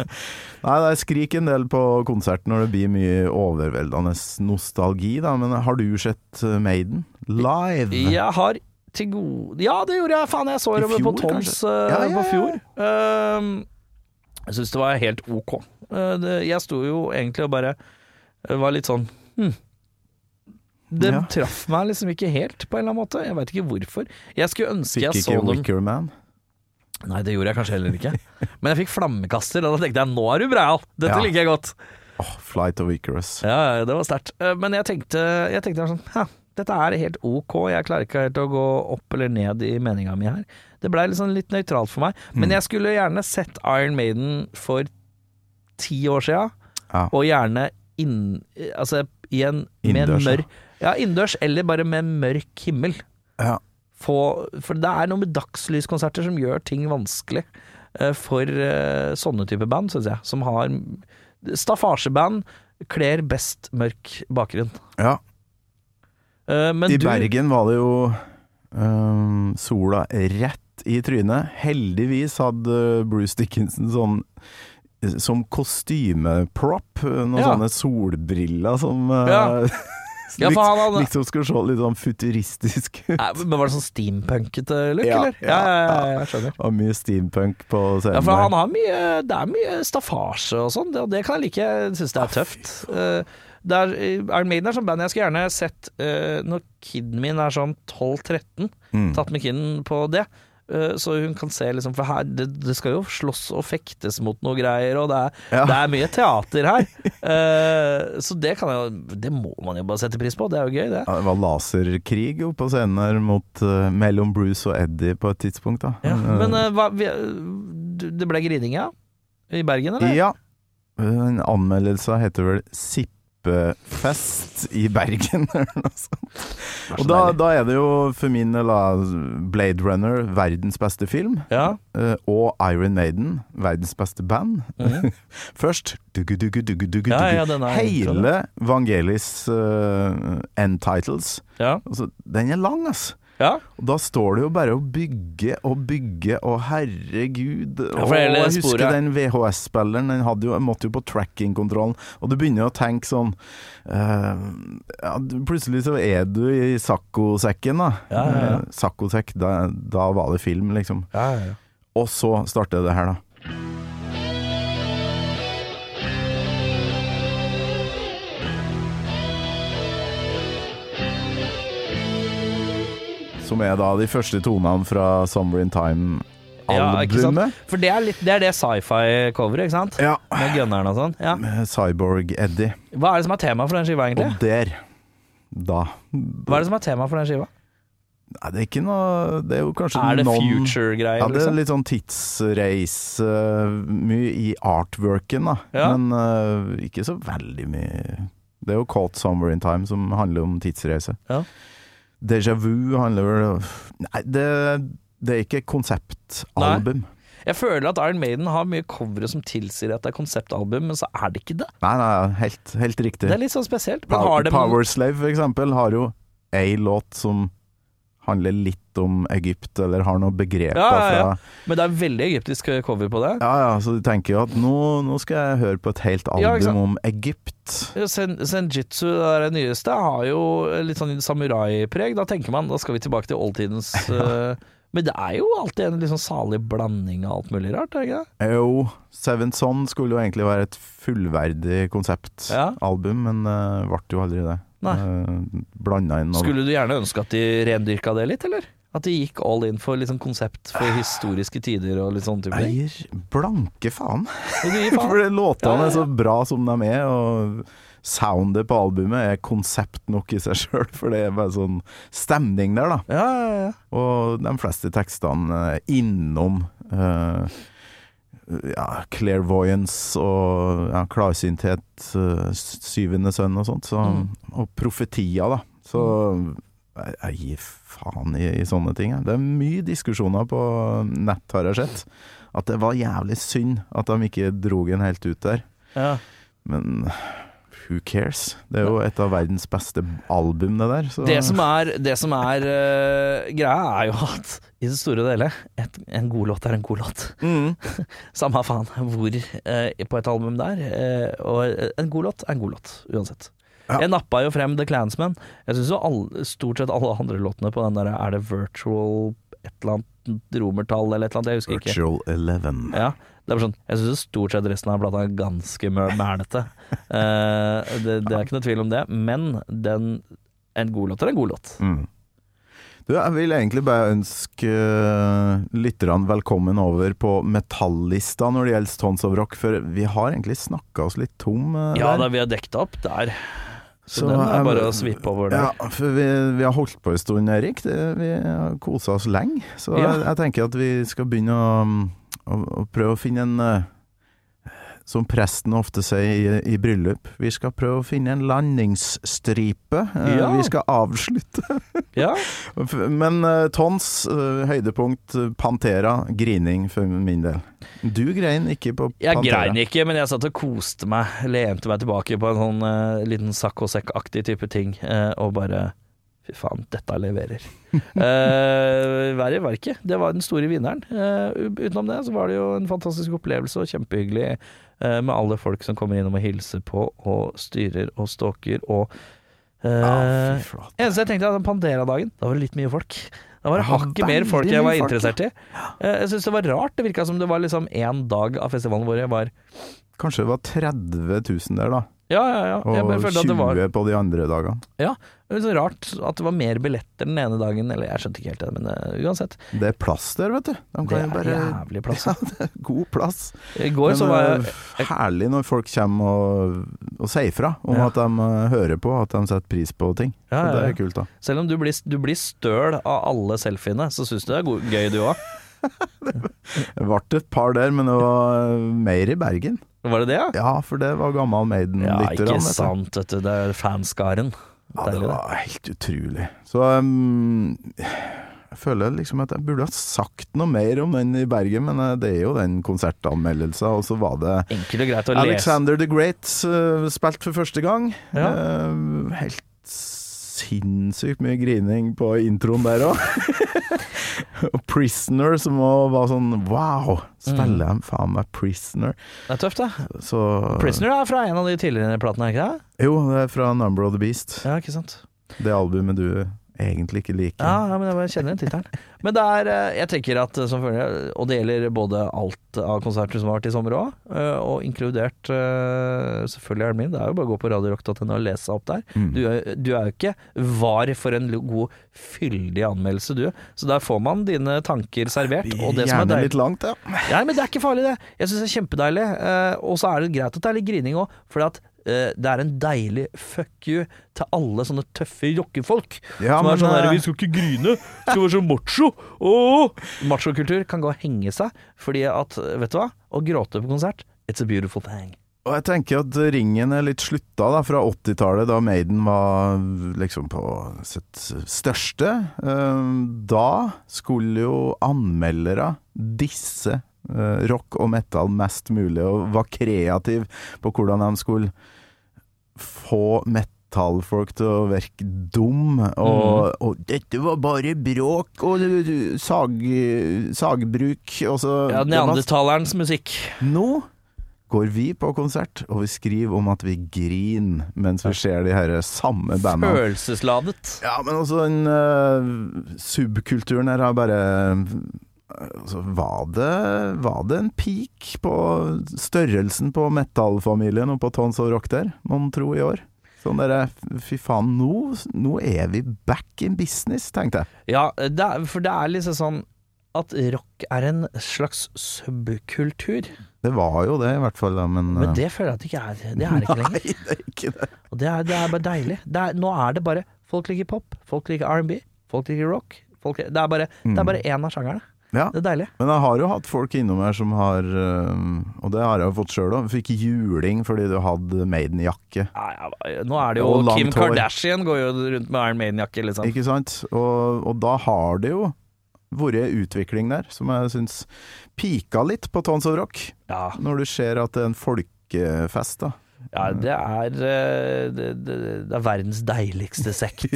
[SPEAKER 2] Nei, jeg er skrik en del på konsert når det blir mye overveldende nostalgi, da. Men har du sett Maiden live?
[SPEAKER 3] Jeg har til gode Ja, det gjorde jeg. Faen, jeg så dem på Toms
[SPEAKER 2] kanskje?
[SPEAKER 3] eh,
[SPEAKER 2] Ja, ja,
[SPEAKER 3] på fjor. Uh, jeg syns det var helt ok. Uh, det, jeg sto jo egentlig og bare eh, var litt sånn hm. Det
[SPEAKER 2] Ja.
[SPEAKER 3] traff meg liksom ikke helt, på en eller annen måte. Jeg veit ikke hvorfor. Jeg skulle ønske
[SPEAKER 2] Fikk
[SPEAKER 3] jeg så
[SPEAKER 2] ikke Wicker Man?
[SPEAKER 3] Nei, det gjorde jeg kanskje heller ikke. Men jeg fikk flammekaster, og da tenkte jeg nå er du breial! Dette
[SPEAKER 2] Ja.
[SPEAKER 3] liker jeg godt.
[SPEAKER 2] Åh, Flight of Icarus.
[SPEAKER 3] Ja, ja, det var sterkt. Eh, Men jeg tenkte, jeg tenkte sånn Ja, dette er helt ok, jeg klarer ikke helt å gå opp eller ned i meninga mi her. Det blei liksom litt nøytralt for meg. Men jeg skulle gjerne sett Iron Maiden for ti år sia,
[SPEAKER 2] Ja.
[SPEAKER 3] og gjerne inn, altså, i en, med
[SPEAKER 2] Innendørs, ja.
[SPEAKER 3] mørk Ja, innendørs, eller bare med mørk himmel.
[SPEAKER 2] Ja.
[SPEAKER 3] Få, for det er noe med dagslyskonserter som gjør ting vanskelig eh, for eh, sånne type band, syns jeg. Som har Staffasjeband kler best mørk bakgrunn.
[SPEAKER 2] ja.
[SPEAKER 3] Eh, men
[SPEAKER 2] I
[SPEAKER 3] du
[SPEAKER 2] Bergen var det jo øhm, sola rett i trynet. Heldigvis hadde Bruce Dickinson sånn som kostymeprop, noen
[SPEAKER 3] Ja.
[SPEAKER 2] sånne solbriller som
[SPEAKER 3] Ja. Ja, for han hadde
[SPEAKER 2] liksom skulle se litt sånn futuristisk ut.
[SPEAKER 3] Nei, Men Var det sånn steampunkete look,
[SPEAKER 2] Ja,
[SPEAKER 3] eller? Ja,
[SPEAKER 2] ja,
[SPEAKER 3] ja, jeg skjønner.
[SPEAKER 2] Og mye steampunk på scenen.
[SPEAKER 3] Ja, for han har mye Det er mye staffasje og sånn, og det kan jeg like. Jeg syns det er tøft. Eh, det er, Iron Maiden er sånn band jeg skulle gjerne sett eh, når kiden min er sånn 12-13.
[SPEAKER 2] Mm.
[SPEAKER 3] Tatt med kiden på det. Eh, Så hun kan se liksom For her, det, det skal jo slåss og fektes mot noe greier, og det er,
[SPEAKER 2] Ja.
[SPEAKER 3] det er mye teater her. uh, så det kan jeg Det må man jo bare sette pris på. Det er jo gøy, det.
[SPEAKER 2] Ja, det var laserkrig jo på scenen her mot, uh, mellom Bruce og Eddie på et tidspunkt. da.
[SPEAKER 3] Ja, men uh, hva, vi, det ble grining, ja? I Bergen, eller?
[SPEAKER 2] Ja. En anmeldelse heter vel Sippefest i Bergen, eller noe sånt. Og da, da er det jo for min del Blade Runner, verdens beste film,
[SPEAKER 3] Ja.
[SPEAKER 2] eh, og Iron Maiden, verdens beste band.
[SPEAKER 3] Mhm.
[SPEAKER 2] Først duggu, duggu, duggu, duggu,
[SPEAKER 3] Ja, ja,
[SPEAKER 2] Hele Vangelis uh, end titles.
[SPEAKER 3] Ja.
[SPEAKER 2] Altså, den er lang, altså.
[SPEAKER 3] Ja.
[SPEAKER 2] Og da står det jo bare å bygge og bygge, og herregud
[SPEAKER 3] Ja,
[SPEAKER 2] Og jeg husker
[SPEAKER 3] sporet-
[SPEAKER 2] den VHS-spilleren, den jo, måtte jo på tracking-kontrollen, og du begynner å tenke sånn uh, ja, Plutselig så er du i saccosekken, da.
[SPEAKER 3] Ja, ja, ja.
[SPEAKER 2] Eh, Saccosekk, da, da var det film, liksom.
[SPEAKER 3] Ja, ja, ja.
[SPEAKER 2] Og så starter det her, da. Som er da de første tonene fra Summer in
[SPEAKER 3] Ja, ikke sant?
[SPEAKER 2] Time-albumet.
[SPEAKER 3] For det er, litt, det er det sci-fi-coveret, ikke sant?
[SPEAKER 2] Ja.
[SPEAKER 3] Med gunneren og sånn. Ja.
[SPEAKER 2] Med Cyborg-Eddie.
[SPEAKER 3] Hva er det som er tema for den skiva, egentlig?
[SPEAKER 2] Og der, da
[SPEAKER 3] Hva er det som er tema for den skiva?
[SPEAKER 2] Nei, det er ikke noe Det er jo kanskje
[SPEAKER 3] Er det
[SPEAKER 2] noen
[SPEAKER 3] future-greier,
[SPEAKER 2] Ja, det er
[SPEAKER 3] liksom?
[SPEAKER 2] litt sånn tidsreise Mye i artworken, da.
[SPEAKER 3] Ja.
[SPEAKER 2] Men uh, ikke så veldig mye Det er jo Caught Summer in Time som handler om tidsreise.
[SPEAKER 3] Ja.
[SPEAKER 2] Déjà vu handler vel Nei, det, det er ikke konseptalbum.
[SPEAKER 3] Jeg føler at Iron Maiden har mye covere som tilsier at det er konseptalbum, men så er det ikke det.
[SPEAKER 2] Nei, nei, helt, helt riktig.
[SPEAKER 3] Det er litt sånn spesielt. Men
[SPEAKER 2] Power,
[SPEAKER 3] har
[SPEAKER 2] Power Slave, for eksempel, har jo ei låt som handler litt om Egypt, eller har noen begreper
[SPEAKER 3] Ja, ja, ja.
[SPEAKER 2] fra
[SPEAKER 3] Men det er veldig egyptisk cover på det.
[SPEAKER 2] Ja ja, så du tenker jo at nå, nå skal jeg høre på et helt album om Egypt.
[SPEAKER 3] Sen, Senjitsu, det der nyeste, har jo litt sånn samurai-preg. Da tenker man da skal vi tilbake til oldtidens uh, Men det er jo alltid en sånn salig blanding av alt mulig rart, er det ikke det?
[SPEAKER 2] Jo, Seven Son skulle jo egentlig være et fullverdig konseptalbum, men uh, ble jo aldri det.
[SPEAKER 3] Nei.
[SPEAKER 2] Uh, Blanda inn noe
[SPEAKER 3] Skulle du gjerne ønske at de rendyrka det litt, eller? At de gikk all in for liksom konsept for historiske tider og litt sånn type ting.
[SPEAKER 2] Jeg gir blanke faen.
[SPEAKER 3] Faen.
[SPEAKER 2] For låtene
[SPEAKER 3] Ja, ja,
[SPEAKER 2] er så bra som de er, og soundet på albumet er konsept nok i seg sjøl, for det er bare sånn stemning der, da.
[SPEAKER 3] Ja, ja, ja.
[SPEAKER 2] Og de fleste tekstene innom eh, ja, clairvoyance og ja, klarsynthet, eh, syvende sønn og sånt. Så,
[SPEAKER 3] Mm.
[SPEAKER 2] Og profetia, da. Så jeg, jeg gir faen i, i sånne ting. Det er mye diskusjoner på nett, har jeg sett. At det var jævlig synd at de ikke drog den helt ut der.
[SPEAKER 3] ja.
[SPEAKER 2] Men who cares? Det er jo et av verdens beste album, det der. Så.
[SPEAKER 3] Det som er, det som er uh, greia, er jo at i det store og hele, en god låt er en god låt.
[SPEAKER 2] mm.
[SPEAKER 3] Samme faen hvor uh, på et album der. Uh, og en god låt er en god låt, uansett.
[SPEAKER 2] Ja.
[SPEAKER 3] Jeg nappa jo frem The Clansman. Jeg syns jo alle, stort sett alle andre låtene på den der Er det virtual et eller annet romertall eller et eller annet, jeg husker ikke.
[SPEAKER 2] Virtual Eleven.
[SPEAKER 3] Ja, det er bare sånn Jeg syns stort sett resten av plata er ganske mælete. Eh, det, det er ikke noe tvil om det, men den en god låt er en god låt.
[SPEAKER 2] Mm. Du, jeg vil egentlig bare ønske uh, lytterne velkommen over på metallista når det gjelder Tons of Rock, for vi har egentlig snakka oss litt tom uh,
[SPEAKER 3] Ja
[SPEAKER 2] der.
[SPEAKER 3] da, vi har dekket opp der. Så,
[SPEAKER 2] Så
[SPEAKER 3] den er bare å svippe over der.
[SPEAKER 2] Ja, for vi, vi har holdt på en stund, Erik. Det, vi har kosa oss lenge. Så
[SPEAKER 3] Ja.
[SPEAKER 2] jeg, jeg tenker at vi skal begynne å, å, å prøve å finne en uh, Som presten ofte sier i, i bryllup, vi skal prøve å finne en landingsstripe. Uh,
[SPEAKER 3] Ja.
[SPEAKER 2] Vi skal avslutte.
[SPEAKER 3] Ja.
[SPEAKER 2] Men uh, Tons, uh, høydepunkt, Pantera, grining for min del. Du grein ikke på
[SPEAKER 3] Jeg
[SPEAKER 2] Pantera.
[SPEAKER 3] grein ikke, men jeg satt og koste meg. Lente meg tilbake på en sånn uh, liten sakk-og-sekk-aktig type ting, eh, og bare Fy faen, dette leverer. uh, verre var det ikke. Det var den store vinneren. Eh, utenom det så var det jo en fantastisk opplevelse og kjempehyggelig eh, med alle folk som kommer innom og hilser på og styrer og stalker og eh,
[SPEAKER 2] Ja, fy.
[SPEAKER 3] Eneste jeg tenkte at den Pantera-dagen, da var det litt mye folk. Da var det
[SPEAKER 2] Det
[SPEAKER 3] hakket mer folk jeg var interessert i. Eh, Jeg syns det var rart. Det virka som det var liksom én dag av festivalen hvor jeg var
[SPEAKER 2] Kanskje det var 30 000 der, da.
[SPEAKER 3] Ja, ja,
[SPEAKER 2] Og
[SPEAKER 3] bare følte at det
[SPEAKER 2] 20
[SPEAKER 3] var
[SPEAKER 2] på de andre dagene. Ja.
[SPEAKER 3] det er så rart at det var mer billetter den ene dagen. Eller jeg skjønte ikke helt det, men uh, uansett.
[SPEAKER 2] Det er plass der, vet du. De
[SPEAKER 3] Det er
[SPEAKER 2] bare
[SPEAKER 3] jævlig plass.
[SPEAKER 2] Ja, det er god plass.
[SPEAKER 3] I går så var jeg
[SPEAKER 2] eh, herlig når folk kommer og, og sier fra om
[SPEAKER 3] Ja.
[SPEAKER 2] at de eh, hører på, at de setter pris på ting.
[SPEAKER 3] ja,
[SPEAKER 2] det er kult, da.
[SPEAKER 3] Selv om du blir, du blir støl av alle selfiene, så syns du det er gøy du òg.
[SPEAKER 2] Det ble et par der, men det var mer i Bergen.
[SPEAKER 3] Var det det, ja?
[SPEAKER 2] Ja, for det var gammal
[SPEAKER 3] Ja,
[SPEAKER 2] maiden Ja,
[SPEAKER 3] ikke
[SPEAKER 2] vet
[SPEAKER 3] sant, vet du. Det er fanskaren.
[SPEAKER 2] Ja, det var helt utrolig. Så um, jeg føler liksom at jeg burde ha sagt noe mer om den i Bergen, men eh, det er jo den konsertanmeldelsen, og så var det
[SPEAKER 3] Enkelt og greit å lese.
[SPEAKER 2] Alexander the Great uh, spilt for første gang.
[SPEAKER 3] Ja.
[SPEAKER 2] Uh, helt sinnssykt mye grining på introen der òg. og Prisoner, som også var sånn wow, spiller
[SPEAKER 3] Mm.
[SPEAKER 2] faen meg Prisoner?
[SPEAKER 3] Det er tøft, da.
[SPEAKER 2] Så
[SPEAKER 3] Prisoner er fra en av de tidligere platene, ikke det?
[SPEAKER 2] Jo, det er fra Number of the Beast.
[SPEAKER 3] Ja, ikke sant.
[SPEAKER 2] Det albumet du egentlig ikke liker.
[SPEAKER 3] Ja, ja men jeg kjenner igjen tittelen. Men det er eh, Jeg tenker at eh, som følger, og det gjelder både alt av konserter som har vært i sommer òg, og inkludert eh, selvfølgelig er det er jo bare å gå på radiorock.no og lese opp der.
[SPEAKER 2] Mm.
[SPEAKER 3] Du, du er jo ikke var for en god, fyldig anmeldelse, du. Så der får man dine tanker servert. Og det som er deilig
[SPEAKER 2] litt langt, ja.
[SPEAKER 3] Ja, men det er ikke farlig, det. Jeg syns det er kjempedeilig. Eh, og så er det greit at det er litt grining òg, for at eh, det er en deilig fuck you til alle sånne tøffe jokkefolk.
[SPEAKER 2] Ja,
[SPEAKER 3] som er sånn her
[SPEAKER 2] eh,
[SPEAKER 3] Vi skal ikke grine, vi skal være så macho. Machokultur kan gå og henge seg, fordi at, vet du hva, å gråte på konsert, it's a beautiful thing.
[SPEAKER 2] Og jeg tenker at ringen er litt slutta da, fra 80-tallet, da Maiden var liksom på sitt største. Eh, Da skulle jo anmeldere disse eh, rock og metal mest mulig, og var kreativ på hvordan de skulle få metallfolk til å virke dum, og, og 'dette var bare bråk og sag, sagbruk', og så
[SPEAKER 3] Ja, Neandertalerens musikk.
[SPEAKER 2] nå går vi på konsert, og vi skriver om at vi griner mens vi ser de her samme bandene.
[SPEAKER 3] Følelsesladet.
[SPEAKER 2] Ja, men også den uh, subkulturen her har bare altså, var, det, var det en peak på størrelsen på metallfamilien og på Tons of Rock der, mon tro, i år? Sånn derre Fy faen, nå, nå er vi back in business, tenkte jeg.
[SPEAKER 3] Ja, det for det er liksom sånn at rock er en slags subkultur.
[SPEAKER 2] Det var jo det, i hvert fall. Men,
[SPEAKER 3] Men
[SPEAKER 2] eh,
[SPEAKER 3] det føler jeg at det ikke er. Det er det ikke lenger.
[SPEAKER 2] Nei, det er ikke det.
[SPEAKER 3] Og det er, det er bare deilig. Det er, nå er det bare Folk liker pop, folk liker R&B, folk liker rock. Folk, det er bare én mm. av sjangerne.
[SPEAKER 2] Ja.
[SPEAKER 3] Det er deilig.
[SPEAKER 2] Men jeg har jo hatt folk innom her som har øh, Og det har jeg jo fått sjøl òg. Fikk juling fordi du hadde Maiden-jakke.
[SPEAKER 3] Ja, ja, nå er det jo Kim. Kardashian går jo rundt med Iron Maiden-jakke, liksom.
[SPEAKER 2] Ikke sant? Og, og da har det jo vært utvikling der som jeg syns pika litt på Tons of Rock.
[SPEAKER 3] Ja,
[SPEAKER 2] Når du ser at det er en folkefest, da.
[SPEAKER 3] ja det er eh, det, det, det er verdens deiligste sekt.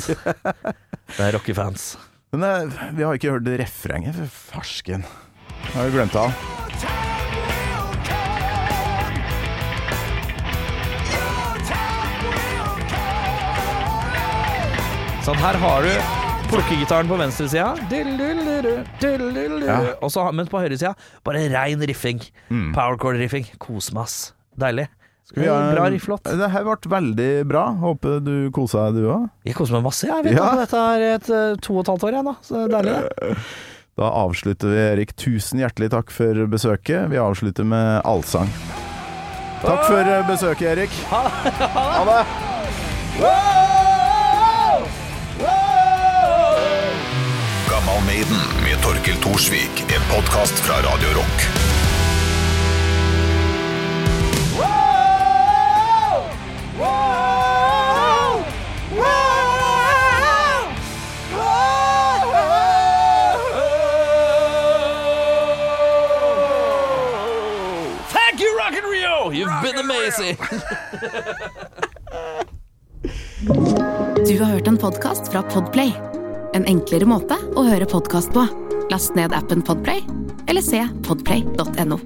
[SPEAKER 3] Det er rockefans.
[SPEAKER 2] Men eh, vi har ikke hørt refrenget, for farsken. Har vi glemt av.
[SPEAKER 3] Sånn, her har du plukkegitaren på venstresida,
[SPEAKER 2] Ja.
[SPEAKER 3] men på høyresida bare rein riffing. Powercore-riffing. Kos meg, ass. Deilig.
[SPEAKER 2] Skal vi ha-
[SPEAKER 3] Bra rifflåt.
[SPEAKER 2] Det her ble veldig bra. Håper du kosa deg, du òg.
[SPEAKER 3] Jeg koser meg masse. Jeg vet
[SPEAKER 2] Ja.
[SPEAKER 3] dette er et eh, to og et halvt år igjen, da. Så det er deilig. det.
[SPEAKER 2] Da avslutter vi, Erik. Tusen hjertelig takk for besøket. Vi avslutter med allsang. Takk for besøket, Erik. Ha det.
[SPEAKER 4] Gammal Maiden med Torkel Thorsvik. En podkast fra Radio
[SPEAKER 3] Rock. And Rio! You've been amazing!
[SPEAKER 1] Du har hørt en podkast fra Podplay. En enklere måte å høre podkast på. Last ned appen Podplay, eller se podplay.no.